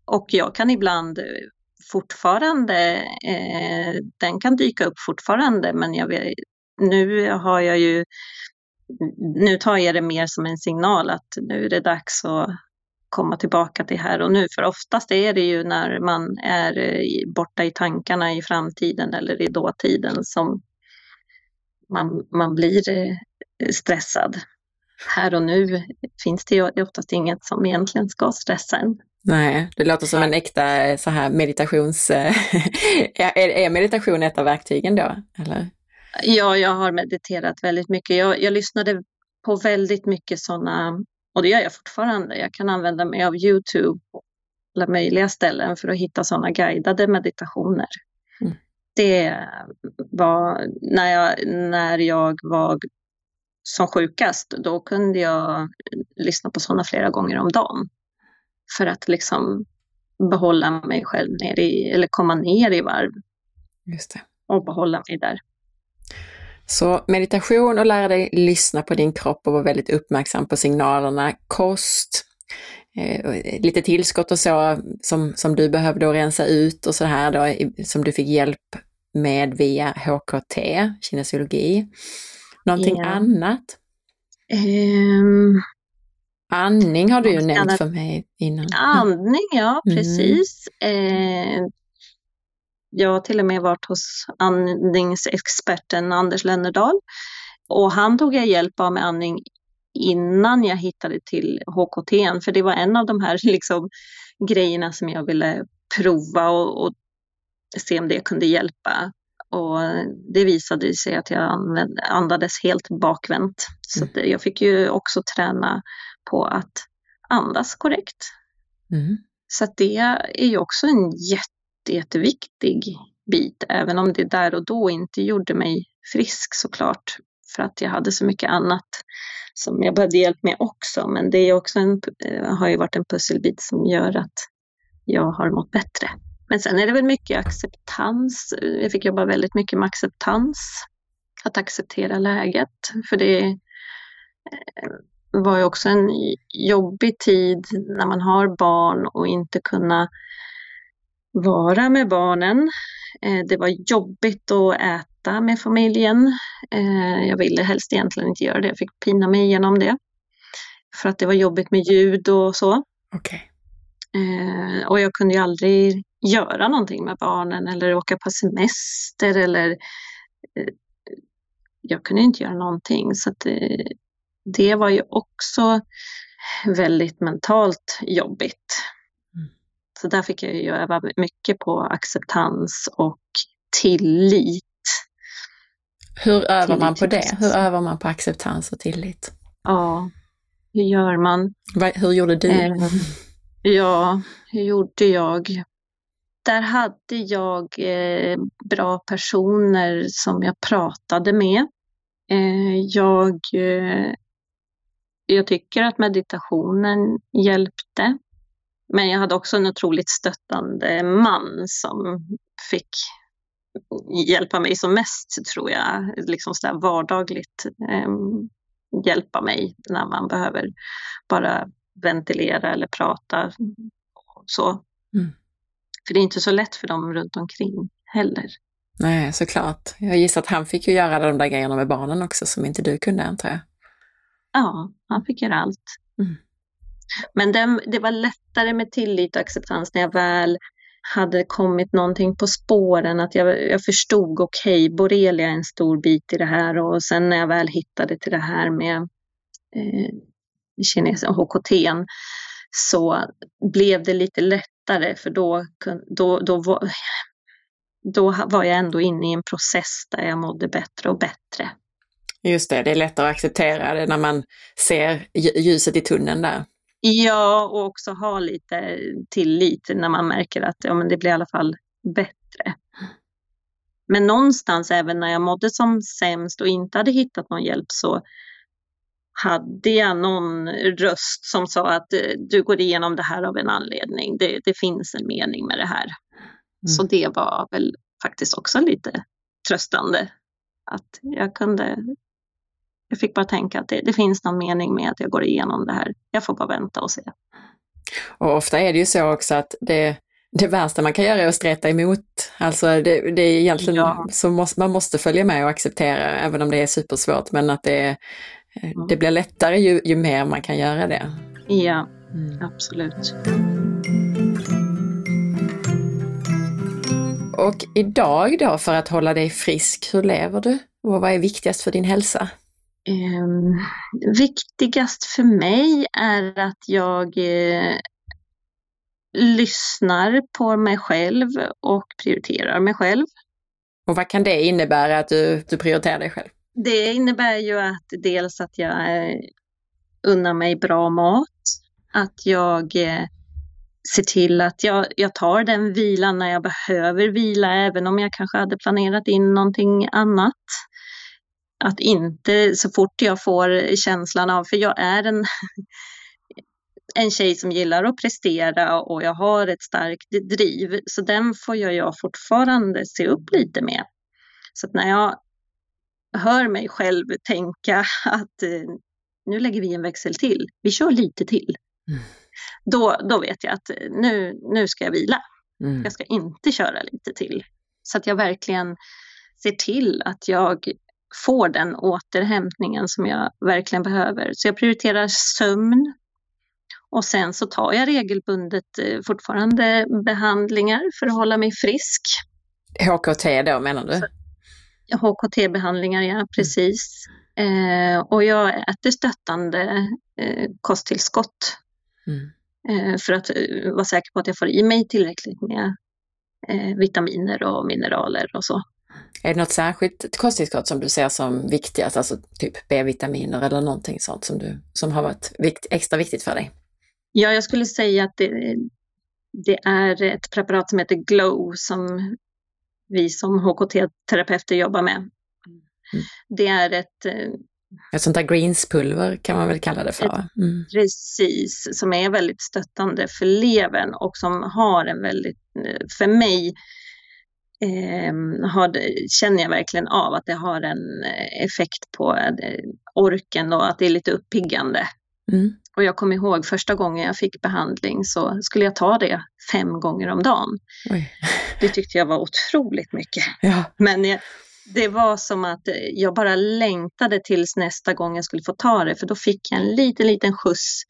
Och jag kan ibland eh, fortfarande, eh, den kan dyka upp fortfarande, men jag vet, nu har jag ju, nu tar jag det mer som en signal att nu är det dags att komma tillbaka till här och nu. För oftast är det ju när man är borta i tankarna i framtiden eller i dåtiden som man, man blir eh, stressad. Här och nu finns det ju oftast inget som egentligen ska stressa en. Nej, det låter som en äkta så här meditations... är meditation ett av verktygen då? Eller? Ja, jag har mediterat väldigt mycket. Jag, jag lyssnade på väldigt mycket sådana, och det gör jag fortfarande. Jag kan använda mig av Youtube på alla möjliga ställen för att hitta sådana guidade meditationer. Det var när jag, när jag var som sjukast, då kunde jag lyssna på sådana flera gånger om dagen för att liksom behålla mig själv ner i, eller komma ner i varv. Just det. Och behålla mig där. Så meditation och lära dig lyssna på din kropp och vara väldigt uppmärksam på signalerna, kost, lite tillskott och så som, som du behövde rensa ut och så här då, som du fick hjälp med via HKT, kinesiologi. Någonting ja. annat? Um, Andning har du ju nämnt för mig innan. Andning, ja mm. precis. Mm. Eh, jag har till och med varit hos andningsexperten Anders Lennerdal och han tog jag hjälp av med andning innan jag hittade till HKT, för det var en av de här liksom, grejerna som jag ville prova och, och se om det kunde hjälpa. Och det visade sig att jag andades helt bakvänt. Så mm. jag fick ju också träna på att andas korrekt. Mm. Så det är ju också en jätte, jätteviktig bit, även om det där och då inte gjorde mig frisk såklart, för att jag hade så mycket annat som jag behövde hjälp med också. Men det är också en, eh, har ju varit en pusselbit som gör att jag har mått bättre. Men sen är det väl mycket acceptans. Jag fick jobba väldigt mycket med acceptans. Att acceptera läget. För det eh, var ju också en jobbig tid när man har barn och inte kunna vara med barnen. Eh, det var jobbigt att äta med familjen. Eh, jag ville helst egentligen inte göra det. Jag fick pina mig igenom det. För att det var jobbigt med ljud och så. Okay. Och jag kunde ju aldrig göra någonting med barnen eller åka på semester eller eh, jag kunde inte göra någonting. Så det, eh, det var ju också väldigt mentalt jobbigt. Mm. Så där fick jag ju öva mycket på acceptans och tillit. Hur övar man på det? Hur övar man på acceptans och tillit? Ja, hur gör man? Hur gjorde du? Eh, ja, hur gjorde jag? där hade jag eh, bra personer som jag pratade med. Eh, jag, eh, jag tycker att meditationen hjälpte. Men jag hade också en otroligt stöttande man som fick hjälpa mig som mest, tror jag. Liksom sådär vardagligt eh, hjälpa mig när man behöver bara ventilera eller prata. Så. Mm. För det är inte så lätt för dem runt omkring heller. Nej, såklart. Jag gissar att han fick ju göra de där grejerna med barnen också som inte du kunde antar jag. Ja, han fick göra allt. Mm. Men det, det var lättare med tillit och acceptans när jag väl hade kommit någonting på spåren, att jag, jag förstod, okej, okay, borrelia är en stor bit i det här och sen när jag väl hittade till det här med eh, kinesen, HKT, så blev det lite lättare för då, då, då, var, då var jag ändå inne i en process där jag mådde bättre och bättre. Just det, det är lättare att acceptera det när man ser ljuset i tunneln där. Ja, och också ha lite tillit när man märker att ja, men det blir i alla fall bättre. Men någonstans, även när jag mådde som sämst och inte hade hittat någon hjälp, så hade jag någon röst som sa att eh, du går igenom det här av en anledning. Det, det finns en mening med det här. Mm. Så det var väl faktiskt också lite tröstande. Att jag kunde jag fick bara tänka att det, det, finns någon mening med att jag går igenom det här. Jag får bara vänta och se. Och ofta är det ju så också att det, det värsta man kan göra är att streta emot. Alltså det, det är egentligen ja. så måste, man måste följa med och acceptera, även om det är supersvårt, men att det, mm. det blir lättare ju, ju mer man kan göra det. Ja, mm. absolut. Och idag då, för att hålla dig frisk, hur lever du? Och vad är viktigast för din hälsa? Um, viktigast för mig är att jag eh, lyssnar på mig själv och prioriterar mig själv. Och vad kan det innebära att du, du prioriterar dig själv? Det innebär ju att dels att jag eh, unnar mig bra mat, att jag eh, ser till att jag, jag tar den vilan när jag behöver vila, även om jag kanske hade planerat in någonting annat att inte så fort jag får känslan av, för jag är en, en tjej som gillar att prestera och jag har ett starkt driv, så den får jag, jag fortfarande se upp lite med. Så att när jag hör mig själv tänka att eh, nu lägger vi en växel till, vi kör lite till. Mm. Då, då vet jag att nu, nu ska jag vila. Mm. Jag ska inte köra lite till. Så att jag verkligen ser till att jag får den återhämtningen som jag verkligen behöver. Så jag prioriterar sömn och sen så tar jag regelbundet eh, fortfarande behandlingar för att hålla mig frisk. HKT då menar du? HKT-behandlingar, ja precis. Mm. Eh, och jag äter stöttande eh, kosttillskott mm. eh, för att eh, vara säker på att jag får i mig tillräckligt med eh, vitaminer och mineraler och så. Är det något särskilt kosttillskott som du ser som viktigast, alltså typ B-vitaminer eller någonting sånt som, du, som har varit vikt, extra viktigt för dig? Ja, jag skulle säga att det, det är ett preparat som heter Glow som vi som HKT-terapeuter jobbar med. Mm. Det är ett eh, ett sånt där greenspulver kan man väl kalla det för? Mm. Precis, som är väldigt stöttande för levern och som har en väldigt, eh, för mig, eh, har, känner jag verkligen av att det har en eh, effekt på eh, orken och att det är lite uppiggande. Mm. Och jag kommer ihåg första gången jag fick behandling så skulle jag ta det fem gånger om dagen. Oj. Det tyckte jag var otroligt mycket. Ja. Men jag, det var som att jag bara längtade tills nästa gång jag skulle få ta det för då fick jag en liten, liten skjuts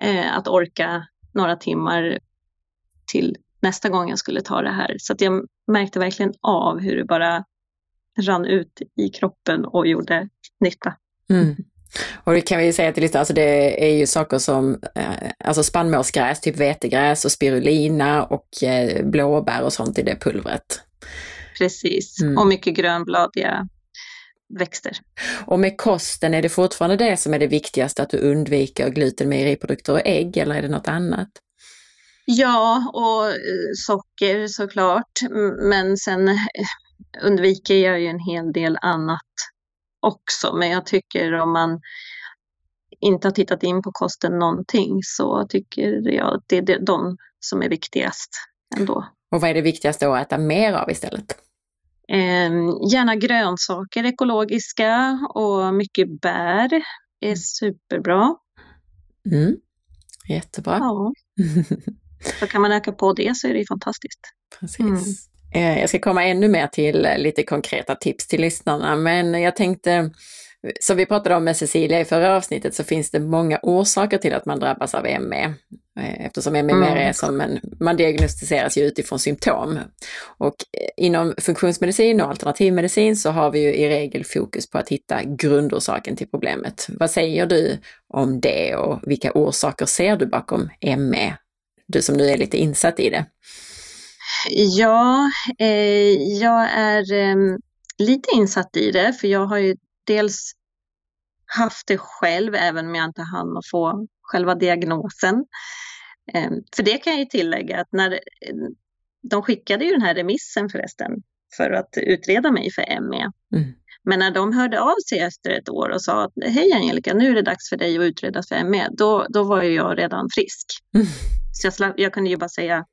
eh, att orka några timmar till nästa gång jag skulle ta det här. Så jag märkte verkligen av hur det bara rann ut i kroppen och gjorde nytta. Mm. Och det kan vi säga till lyssnarna, alltså det är ju saker som eh, alltså spannmålsgräs, typ vetegräs och spirulina och eh, blåbär och sånt i det pulvret. Precis, mm. och mycket grönbladiga växter. Och med kosten, är det fortfarande det som är det viktigaste, att du undviker gluten, mejeriprodukter och ägg, eller är det något annat? Ja, och eh, socker såklart. Men sen eh, undviker jag ju en hel del annat också. Men jag tycker om man inte har tittat in på kosten någonting så tycker jag att det är de som är viktigast ändå. Och vad är det viktigaste att äta mer av istället? Eh, gärna grönsaker, ekologiska och mycket bär är mm. superbra. Mm. Jättebra. Ja. Så kan man öka på det så är det fantastiskt. Precis. Mm. Eh, jag ska komma ännu mer till eh, lite konkreta tips till lyssnarna, men jag tänkte, som vi pratade om med Cecilia i förra avsnittet, så finns det många orsaker till att man drabbas av ME. Eh, eftersom ME mm. är som en, man diagnostiseras ju utifrån symptom. Och inom funktionsmedicin och alternativmedicin så har vi ju i regel fokus på att hitta grundorsaken till problemet. Vad säger du om det och vilka orsaker ser du bakom ME du som nu är lite insatt i det? Ja, eh, jag är eh, lite insatt i det för jag har ju dels haft det själv, även om jag inte hann att få själva diagnosen. Ehm, för det kan jag ju tillägga att när de skickade ju den här remissen förresten för att utreda mig för ME. Mm. Men när de hörde av sig efter ett år och sa att hej Angelica, nu är det dags för dig att utredas för ME, då, då var ju jag redan frisk. Mm. Så jag, slapp, jag kunde ju bara säga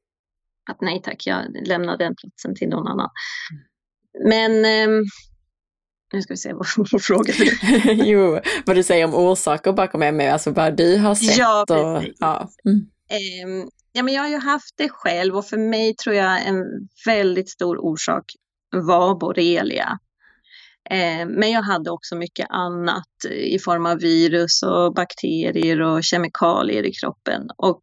att nej tack, jag lämnar den platsen till någon annan. Men eh, nu ska vi se vad vår fråga jo, vad du säger om orsaker bakom ME, alltså vad du har sett. Ja, precis. Och, ja. Mm. Eh, ja, men jag har ju haft det själv och för mig tror jag en väldigt stor orsak var borrelia. Eh, men jag hade också mycket annat i form av virus och bakterier och kemikalier i kroppen. Och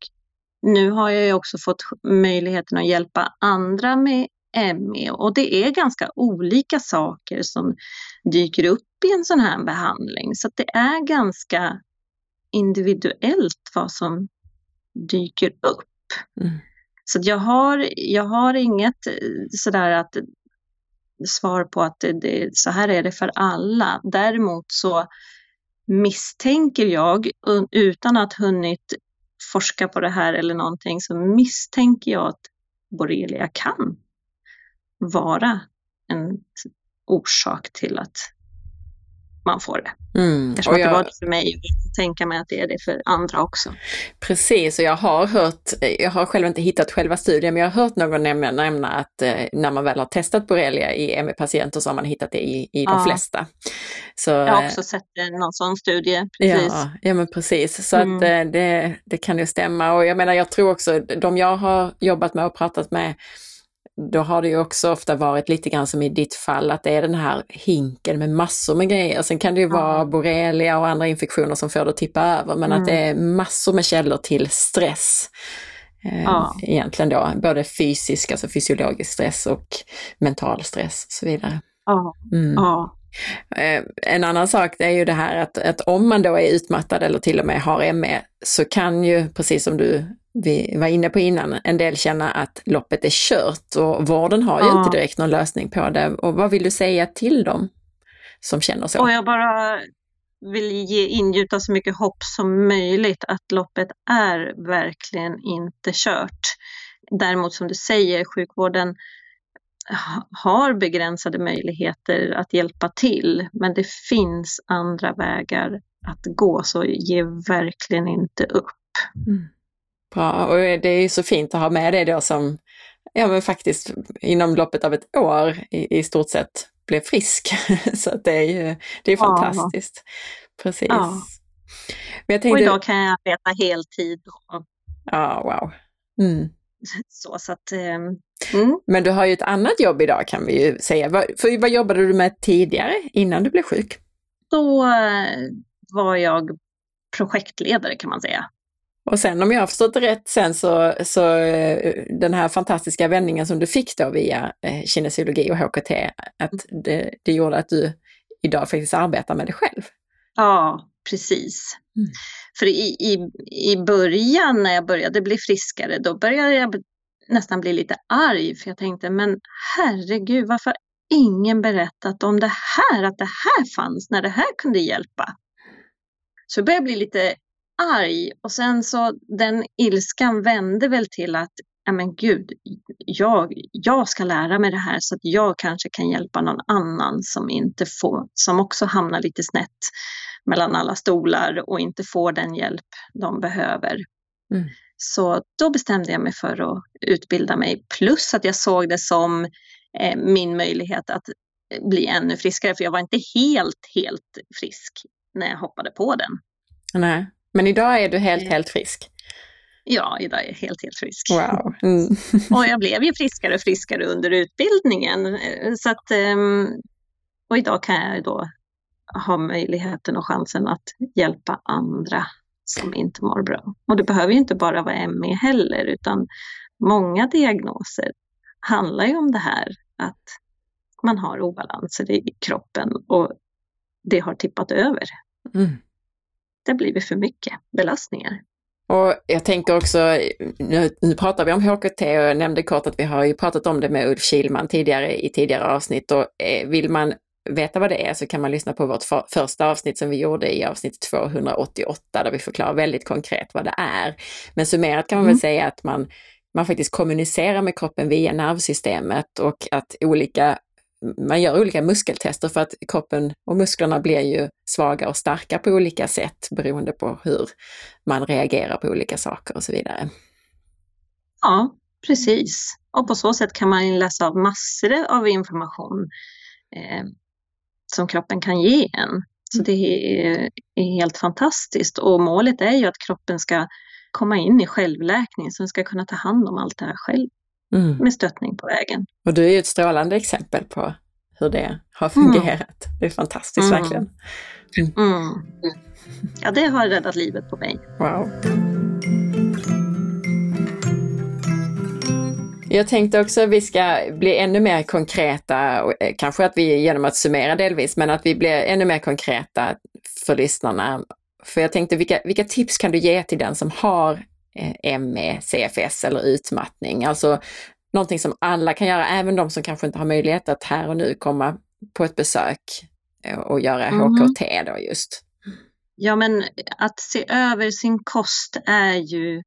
nu har jag också fått möjligheten att hjälpa andra med ME och det är ganska olika saker som dyker upp i en sån här behandling. Så det är ganska individuellt vad som dyker upp. Mm. Så jag har, jag har inget eh, sådär att svar på att det, det, så här är det för alla. Däremot så misstänker jag, utan att hunnit forska på det här eller någonting, så misstänker jag att borrelia kan vara en orsak till att man får det. Mm. Att det var det för mig, jag tänka mig att det är det för andra också. Precis, och jag har hört, jag har själv inte hittat själva studien, men jag har hört någon nämna, nämna att eh, när man väl har testat borrelia i ME-patienter så har man hittat det i, i de ja. flesta. Så, jag har också sett någon sån studie. Precis. Ja, ja men precis, så mm. att eh, det, det kan ju stämma. Och jag menar, jag tror också, de jag har jobbat med och pratat med, då har det ju också ofta varit lite grann som i ditt fall, att det är den här hinken med massor med grejer. Sen kan det ju ja. vara borrelia och andra infektioner som får det att tippa över, men mm. att det är massor med källor till stress. Eh, ja. Egentligen då, både fysisk, alltså fysiologisk stress och mental stress och så vidare. Ja. Mm. ja. Eh, en annan sak är ju det här att, att om man då är utmattad eller till och med har ME så kan ju, precis som du vi var inne på innan, en del känner att loppet är kört och vården har ju ja. inte direkt någon lösning på det. Och vad vill du säga till dem som känner så? Och jag bara vill ge ingjuta så mycket hopp som möjligt att loppet är verkligen inte kört. Däremot som du säger, sjukvården har begränsade möjligheter att hjälpa till, men det finns andra vägar att gå, så ge verkligen inte upp. Mm. Bra, och det är så fint att ha med det då som, ja men faktiskt inom loppet av ett år i, i stort sett blev frisk. så det är ju, det är fantastiskt. Precis. Ja. Men jag tänkte, och idag kan jag arbeta heltid. Ja, wow. Mm. Så, så att, ehm, mm. Men du har ju ett annat jobb idag kan vi ju säga. För vad jobbade du med tidigare innan du blev sjuk? Då eh, var jag projektledare kan man säga och sen om jag har förstått det rätt sen så, så eh, den här fantastiska vändningen som du fick då via eh, kinesiologi och HKT, att det, det gjorde att du idag faktiskt arbetar med det själv. Ja, precis. Mm. För i, i, i början när jag började bli friskare, då började jag nästan bli lite arg för jag tänkte, men herregud, varför har ingen berättat om det här, att det här fanns, när det här kunde hjälpa? Så jag började bli lite arg och sen så den ilskan vände väl till att ja men gud, jag, jag ska lära mig det här så att jag kanske kan hjälpa någon annan som inte får, som också hamnar lite snett mellan alla stolar och inte får den hjälp de behöver. Mm. Så då bestämde jag mig för att utbilda mig, plus att jag såg det som eh, min möjlighet att bli ännu friskare, för jag var inte helt, helt frisk när jag hoppade på den. Nej. Men idag är du helt, eh. helt frisk? Ja, idag är jag helt, helt frisk. Wow. Mm. och jag blev ju friskare och friskare under utbildningen. Eh, så att, ehm, och idag kan jag då ha möjligheten och chansen att hjälpa andra som inte mår bra. Och det behöver ju inte bara vara ME heller, utan många diagnoser handlar ju om det här att man har obalanser i kroppen och det har tippat över. Mm det har blivit för mycket belastningar. Och jag tänker också, nu, nu pratar vi om HKT och jag nämnde kort att vi har ju pratat om det med Ulf Kilman tidigare i tidigare avsnitt och eh, vill man veta vad det är så kan man lyssna på vårt för, första avsnitt som vi gjorde i avsnitt 288 där vi förklarar väldigt konkret vad det är. Men summerat kan man mm. väl säga att man, man faktiskt kommunicerar med kroppen via nervsystemet och att olika man gör olika muskeltester för att kroppen och musklerna blir ju svaga och starka på olika sätt beroende på hur man reagerar på olika saker och så vidare. Ja, precis. Och på så sätt kan man läsa av massor av information eh, som kroppen kan ge en. Så det är, är, helt fantastiskt och målet är ju att kroppen ska komma in i självläkning så den ska kunna ta hand om allt det här själv mm. med stöttning på vägen. Och du är ju ett strålande exempel på hur det har fungerat. Mm. Det är fantastiskt mm. verkligen. Mm. mm. Ja, det har räddat livet på mig. Wow. Jag tänkte också att vi ska bli ännu mer konkreta, eh, kanske att vi genom att summera delvis, men att vi blir ännu mer konkreta för lyssnarna. För jag tänkte, vilka, vilka tips kan du ge till den som har eh, ME, CFS eller utmattning? Alltså någonting som alla kan göra, även de som kanske inte har möjlighet att här och nu komma på ett besök eh, och göra mm. HKT då just. Ja men att se över sin kost är ju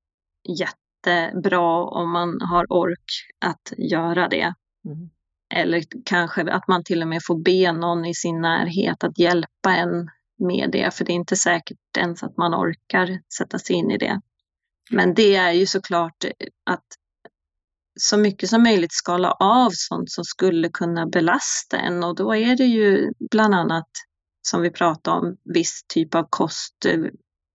jättebra om man har ork att göra det. Mm. Eller kanske att man till och med får be någon i sin närhet att hjälpa en med det, för det är inte säkert ens att man orkar sätta sig in i det. Men det är ju såklart att så mycket som möjligt skala av sånt som skulle kunna belasta en och då är det ju bland annat som vi pratade om viss typ av kost eh,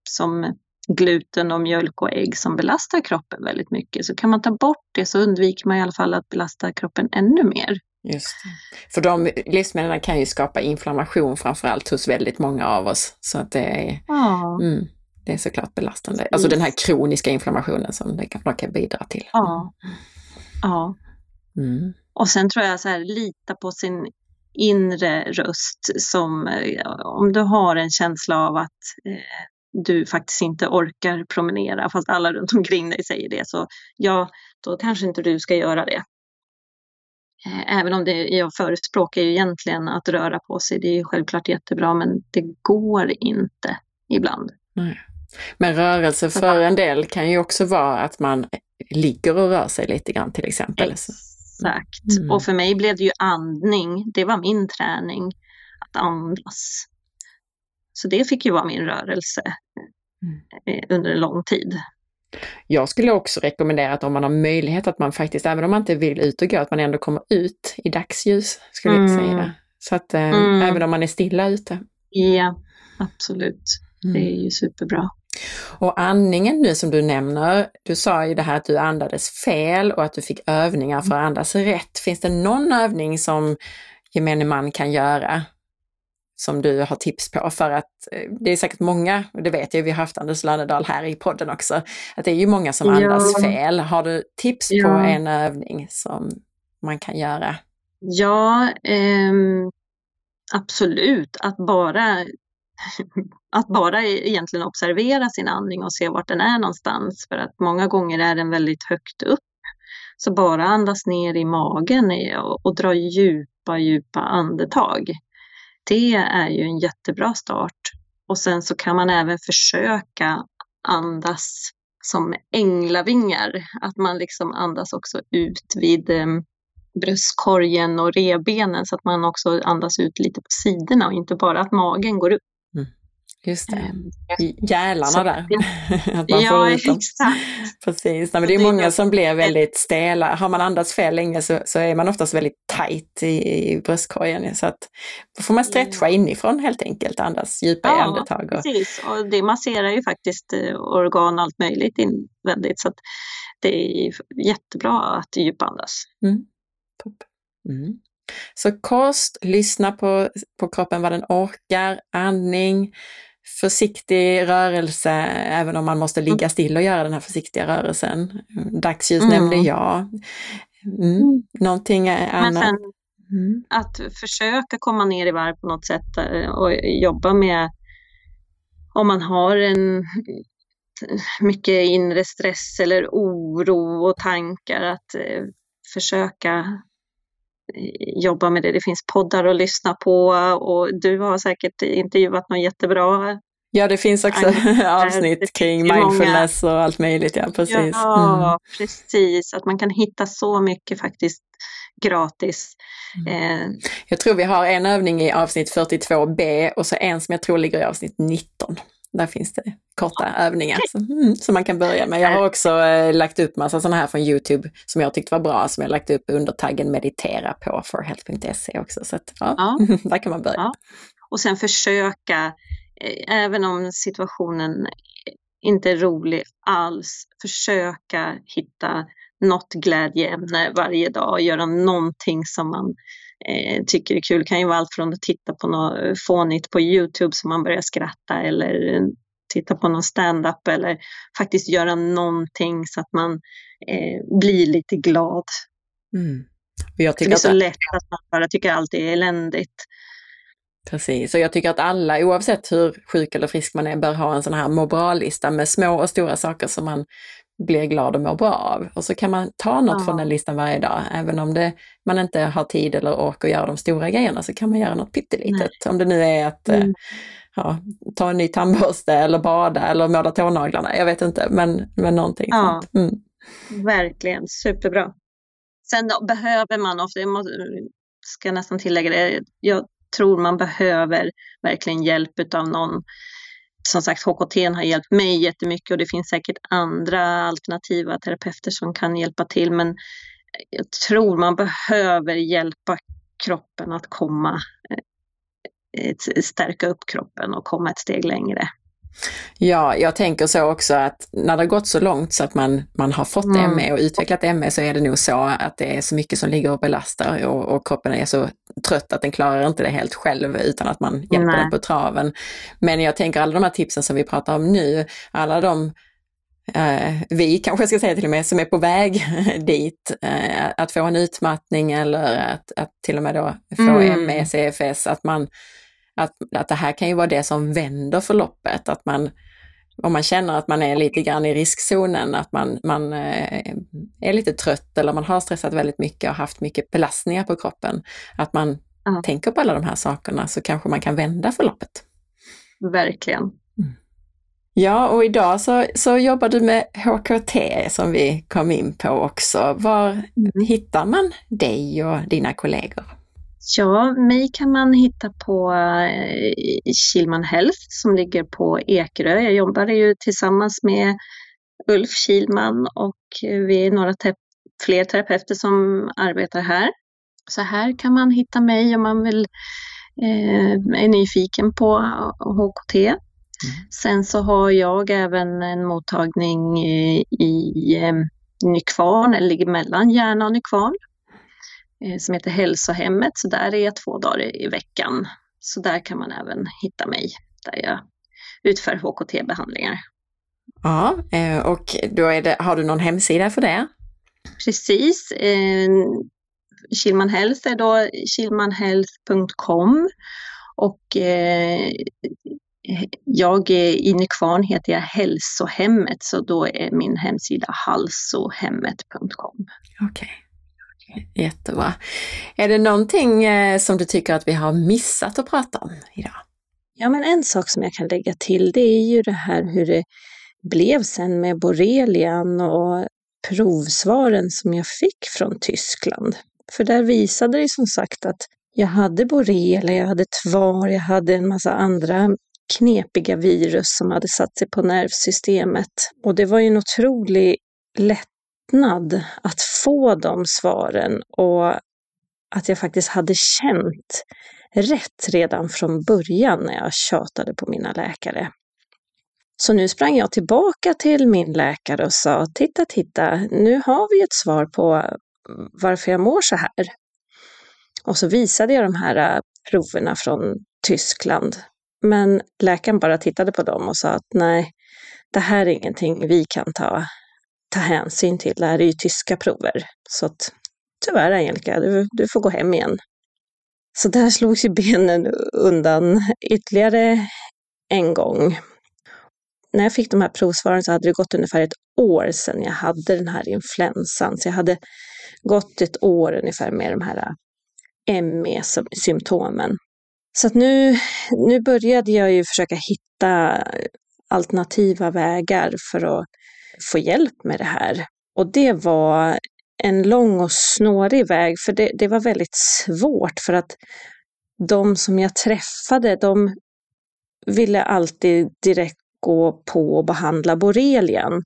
som gluten och mjölk och ägg som belastar kroppen väldigt mycket. Så kan man ta bort det så undviker man i alla fall att belasta kroppen ännu mer. Just det. För de livsmedlen kan ju skapa inflammation framförallt hos väldigt många av oss. Så att det är, ja. mm, det är såklart belastande. Alltså den här kroniska inflammationen som det kan, kan bidra till. Ja. Ja. Mm. Och sen tror jag så här, lita på sin inre röst som eh, om du har en känsla av att eh, du faktiskt inte orkar promenera fast alla runt omkring dig säger det så ja, då kanske inte du ska göra det. Eh, även om det, jag förespråkar ju egentligen att röra på sig, det är ju självklart jättebra men det går inte ibland. Nej. Men rörelse för en del kan ju också vara att man ligger och rör sig lite grann till exempel. Exakt. Mm. Och för mig blev det ju andning, det var min träning, att andas. Så det fick ju vara min rörelse mm. Eh, under en lång tid. Jag skulle också rekommendera att om man har möjlighet att man faktiskt, även om man inte vill ut och gå, att man ändå kommer ut i dagsljus, skulle mm. jag säga. Så att eh, mm. även om man är stilla ute. Ja, absolut. Det är ju superbra. Och andningen nu som du nämner, du sa ju det här att du andades fel och att du fick övningar för att andas rätt. Finns det någon övning som gemene man kan göra som du har tips på för att eh, det är säkert många, och det vet jag, vi har haft Anders Lönedal här i podden också, att det är ju många som andas ja. fel. Har du tips ja. på en övning som man kan göra? Ja, eh, absolut. Att bara att bara egentligen observera sin andning och se vart den är någonstans. För att många gånger är den väldigt högt upp. Så bara andas ner i magen och, och dra djupa, djupa andetag. Det är ju en jättebra start. Och sen så kan man även försöka andas som änglavingar. Att man liksom andas också ut vid eh, bröstkorgen och revbenen så att man också andas ut lite på sidorna och inte bara att magen går upp. Just det, ehm, gälarna där. att man ja, exakt. Precis, Nej, men det är många som blir väldigt stela. Har man andats fel länge så, så är man oftast väldigt tajt i, i bröstkorgen. Så att, då får man stretcha mm. inifrån helt enkelt, andas djupa ja, i andetag. Och... precis. Och det masserar ju faktiskt eh, organ allt möjligt invändigt. Så det är jättebra att djupandas. Mm. Mm. Så kost, lyssna på, på kroppen vad den orkar, andning, försiktig rörelse, även om man måste ligga mm. still och göra den här försiktiga rörelsen. Dagsljus mm. nämnde jag. Mm. mm. Någonting annat? Mm. att försöka komma ner i varv på något sätt eh, och jobba med om man har en mycket inre stress eller oro och tankar att eh, försöka jobba med det. Det finns poddar att lyssna på och du har säkert intervjuat någon jättebra Ja, det finns också avsnitt kring mindfulness många... och allt möjligt. Ja, precis. Ja, mm. precis. Att man kan hitta så mycket faktiskt gratis. Mm. Eh. Jag tror vi har en övning i avsnitt 42b och så en som jag tror ligger i avsnitt 19. Där finns det korta övningar som, mm, som, man kan börja med. Jag har också eh, lagt upp massa sådana här från Youtube som jag tyckte var bra, som jag lagt upp under taggen meditera på forhealth.se också. Så att, ja, ja. där kan man börja. Ja. Och sen försöka Eh, även om situationen inte är rolig alls, försöka hitta något glädjeämne varje dag och göra någonting som man tycker är kul. Det kan ju vara allt från att titta på något fånigt på Youtube som man börjar skratta eller titta på någon stand-up eller faktiskt göra någonting så att man eh, blir lite glad. Mm. Det är så att... lätt att man bara tycker allt är eländigt. Precis, och jag tycker att alla oavsett hur sjuk eller frisk man är bör ha en sån här må bra-lista med små och stora saker som man blir glad och mår bra av. Och så kan man ta något ja. från den listan varje dag, även om det, man inte har tid eller ork att göra de stora grejerna så kan man göra något pyttelitet. Om det nu är att eh, mm. ja, ta en ny tandborste eller bada eller måla tånaglarna, jag vet inte, men, men någonting ja. sånt. Mm. Verkligen, superbra. Sen då, behöver man ofta, jag måste, ska nästan tillägga det, jag tror man behöver verkligen hjälp av någon. Som sagt, HKT har hjälpt mig jättemycket och det finns säkert andra alternativa terapeuter som kan hjälpa till. Men jag tror man behöver hjälpa kroppen att komma, eh, stärka upp kroppen och komma ett steg längre. Ja, jag tänker så också att när det har gått så långt så att man, man har fått mm. ME och utvecklat ME så är det nog så att det är så mycket som ligger och belastar och, och kroppen är så trött att den klarar inte det helt själv utan att man hjälper Nej. den på traven. Men jag tänker alla de här tipsen som vi pratar om nu, alla de Uh, vi kanske ska säga till och med, som är på väg dit, uh, att få en utmattning eller att, att till och med då få mm. ME, CFS, att man att, att det här kan ju vara det som vänder förloppet, att man om man känner att man är lite grann i riskzonen, att man, man eh, är lite trött eller man har stressat väldigt mycket och haft mycket belastningar på kroppen, att man ja. tänker på alla de här sakerna så kanske man kan vända förloppet. Verkligen. Mm. Ja, och idag så, så jobbar du med HKT som vi kom in på också. Var mm. hittar man dig och dina kollegor? Ja, mig kan man hitta på eh, Kilman Health som ligger på Ekerö. Jag jobbar ju tillsammans med Ulf Kilman och vi är några te fler terapeuter som arbetar här. Så här kan man hitta mig om man vill, eh, är nyfiken på HKT. Mm. Sen så har jag även en mottagning i, i eh, Nykvarn, eller ligger mellan Järna och Nykvarn. Eh, som heter Hälsohemmet. Så där är jag två dagar i veckan. Så där kan man även hitta mig, där jag utför HKT-behandlingar. Ja, eh, och då det, har du någon hemsida för det? Precis. Eh, Kilman Health är då kilmanhealth.com och jag i Nykvarn heter jag Hälsohemmet så då är min hemsida halsohemmet.com. Okej. Okay. Jättebra. Är det någonting eh, som du tycker att vi har missat att prata om idag? Ja, men en sak som jag kan lägga till det är ju det här hur det blev sen med borrelian och provsvaren som jag fick från Tyskland. För där visade det som sagt att jag hade borrelia, jag hade tvar, jag hade en massa andra knepiga virus som hade satt sig på nervsystemet. Och det var ju en otrolig lätt lättnad att få de svaren och att jag faktiskt hade känt rätt redan från början när jag tjatade på mina läkare. Så nu sprang jag tillbaka till min läkare och sa, titta, titta, nu har vi ett svar på varför jag mår så här. Och så visade jag de här äh, proverna från Tyskland. Men läkaren bara tittade på dem och sa att nej, det här är ingenting vi kan ta ta hänsyn till. Det här är ju tyska prover. Så att, tyvärr Angelica, du, du får gå hem igen. Så där slogs ju benen undan ytterligare en gång. När jag fick de här provsvaren så hade det gått ungefär ett år sedan jag hade den här influensan. Så jag hade gått ett år ungefär med de här äh, ME-symptomen. Så att nu, nu började jag ju försöka hitta alternativa vägar för att få hjälp med det här. Och det var en lång och snårig väg, för det, det var väldigt svårt för att de som jag träffade, de ville alltid direkt gå på och behandla borrelian.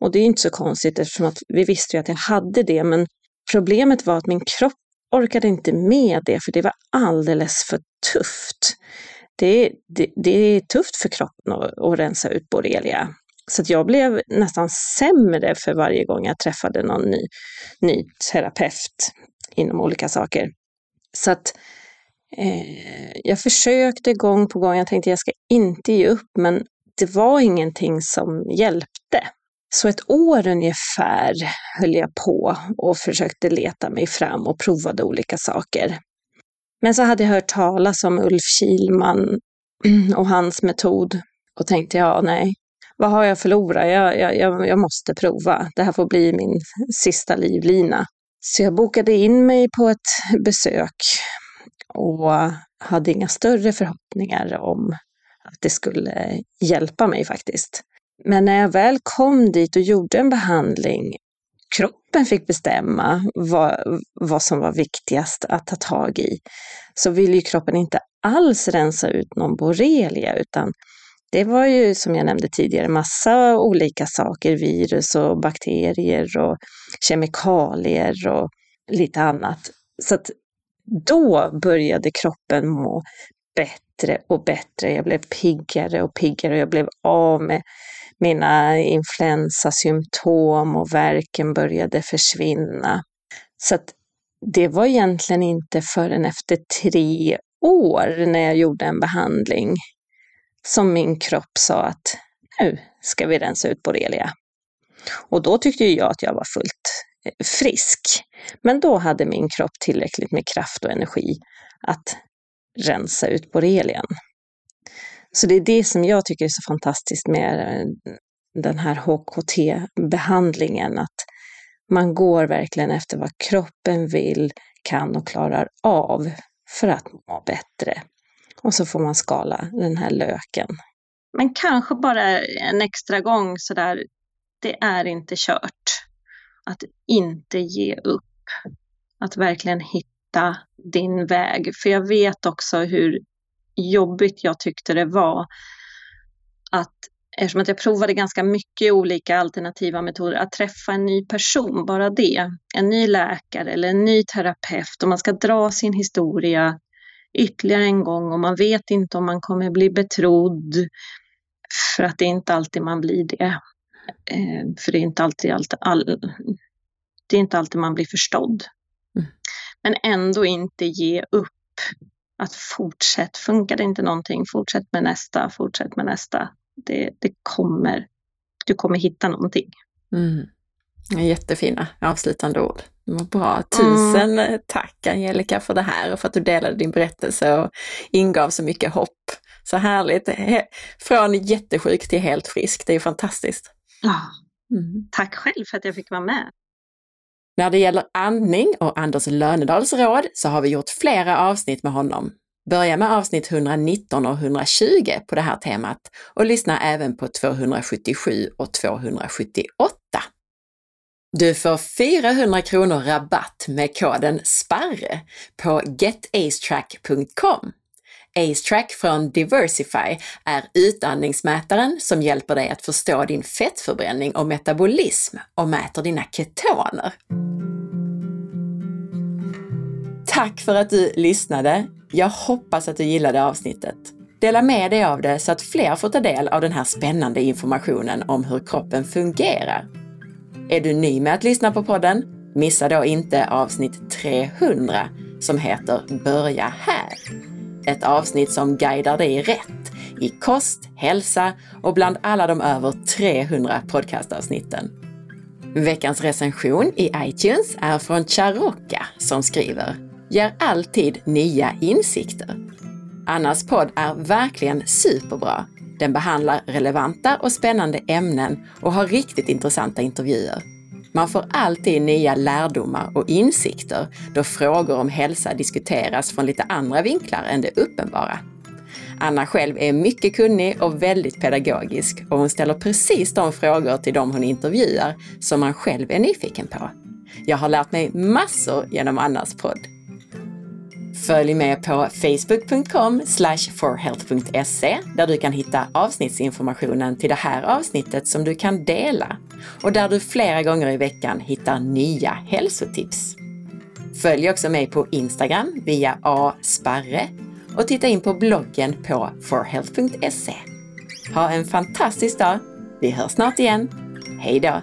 Och det är inte så konstigt eftersom att vi visste ju att jag hade det, men problemet var att min kropp orkade inte med det, för det var alldeles för tufft. Det, det, det är tufft för kroppen att, att rensa ut borrelia. Så att jag blev nästan sämre för varje gång jag träffade någon ny, ny terapeut inom olika saker. Så att eh, jag försökte gång på gång, jag tänkte jag ska inte ge upp, men det var ingenting som hjälpte. Så ett år ungefär höll jag på och försökte leta mig fram och provade olika saker. Men så hade jag hört talas om Ulf Kilman och hans metod och tänkte ja, nej, vad har jag förlorat? Jag, jag, jag måste prova. Det här får bli min sista livlina. Så jag bokade in mig på ett besök och hade inga större förhoppningar om att det skulle hjälpa mig faktiskt. Men när jag väl kom dit och gjorde en behandling, kroppen fick bestämma vad, vad som var viktigast att ta tag i, så ville ju kroppen inte alls rensa ut någon borrelia, utan det var ju som jag nämnde tidigare massa olika saker, virus och bakterier och kemikalier och lite annat. Så att då började kroppen må bättre och bättre. Jag blev piggare och piggare och jag blev av med mina influensasymptom och verken började försvinna. Så att det var egentligen inte förrän efter tre år när jag gjorde en behandling som min kropp sa att nu ska vi rensa ut borrelia. Och då tyckte jag att jag var fullt eh, frisk. Men då hade min kropp tillräckligt med kraft och energi att rensa ut borrelian. Så det är det som jag tycker är så fantastiskt med eh, den här HKT-behandlingen, att man går verkligen efter vad kroppen vill, kan och klarar av för att må bättre. Och så får man skala den här löken. Men kanske bara en extra gång sådär, det är inte kört. Att inte ge upp. Att verkligen hitta din väg. För jag vet också hur jobbigt jag tyckte det var att eftersom att jag provade ganska mycket olika alternativa metoder, att träffa en ny person, bara det, en ny läkare eller en ny terapeut och man ska dra sin historia ytterligare en gång och man vet inte om man kommer bli betrodd. För att det är inte alltid man blir det. Eh, för det är inte alltid, allt, all, det är inte alltid man blir förstådd. Mm. Men ändå inte ge upp. Att fortsätt, funkar det inte någonting, fortsätt med nästa, fortsätt med nästa. Det, det kommer, du kommer hitta någonting. Mm. Jättefina avslutande ord. Vad bra. Tusen mm. tack Angelica för det här och för att du delade din berättelse och ingav så mycket hopp. Så härligt. Från jättesjuk till helt frisk. Det är fantastiskt. Ja. Mm. Tack själv för att jag fick vara med. När det gäller andning och Anders Lönedals råd så har vi gjort flera avsnitt med honom. Börja med avsnitt 119 och 120 på det här temat och lyssna även på 277 och 278. Du får 400 kronor rabatt med koden SPARRE på getacetrack.com. AceTrack från Diversify är utandningsmätaren som hjälper dig att förstå din fettförbränning och metabolism och mäter dina ketoner. Tack för att du lyssnade! Jag hoppas att du gillade avsnittet. Dela med dig av det så att fler får ta del av den här spännande informationen om hur kroppen fungerar. Är du ny med att lyssna på podden? Missa då inte avsnitt 300 som heter Börja här. Ett avsnitt som guidar dig rätt i kost, hälsa och bland alla de över 300 podcastavsnitten. Veckans recension i iTunes är från Charocca som skriver “Ger alltid nya insikter”. Annas podd är verkligen superbra den behandlar relevanta och spännande ämnen och har riktigt intressanta intervjuer. Man får alltid nya lärdomar och insikter då frågor om hälsa diskuteras från lite andra vinklar än det uppenbara. Anna själv är mycket kunnig och väldigt pedagogisk och hon ställer precis de frågor till dem hon intervjuar som man själv är nyfiken på. Jag har lärt mig massor genom Annas podd. Följ med på facebook.com forhealth.se där du kan hitta avsnittsinformationen till det här avsnittet som du kan dela och där du flera gånger i veckan hittar nya hälsotips. Följ också mig på Instagram via asparre och titta in på bloggen på forhealth.se. Ha en fantastisk dag! Vi hörs snart igen. Hej då!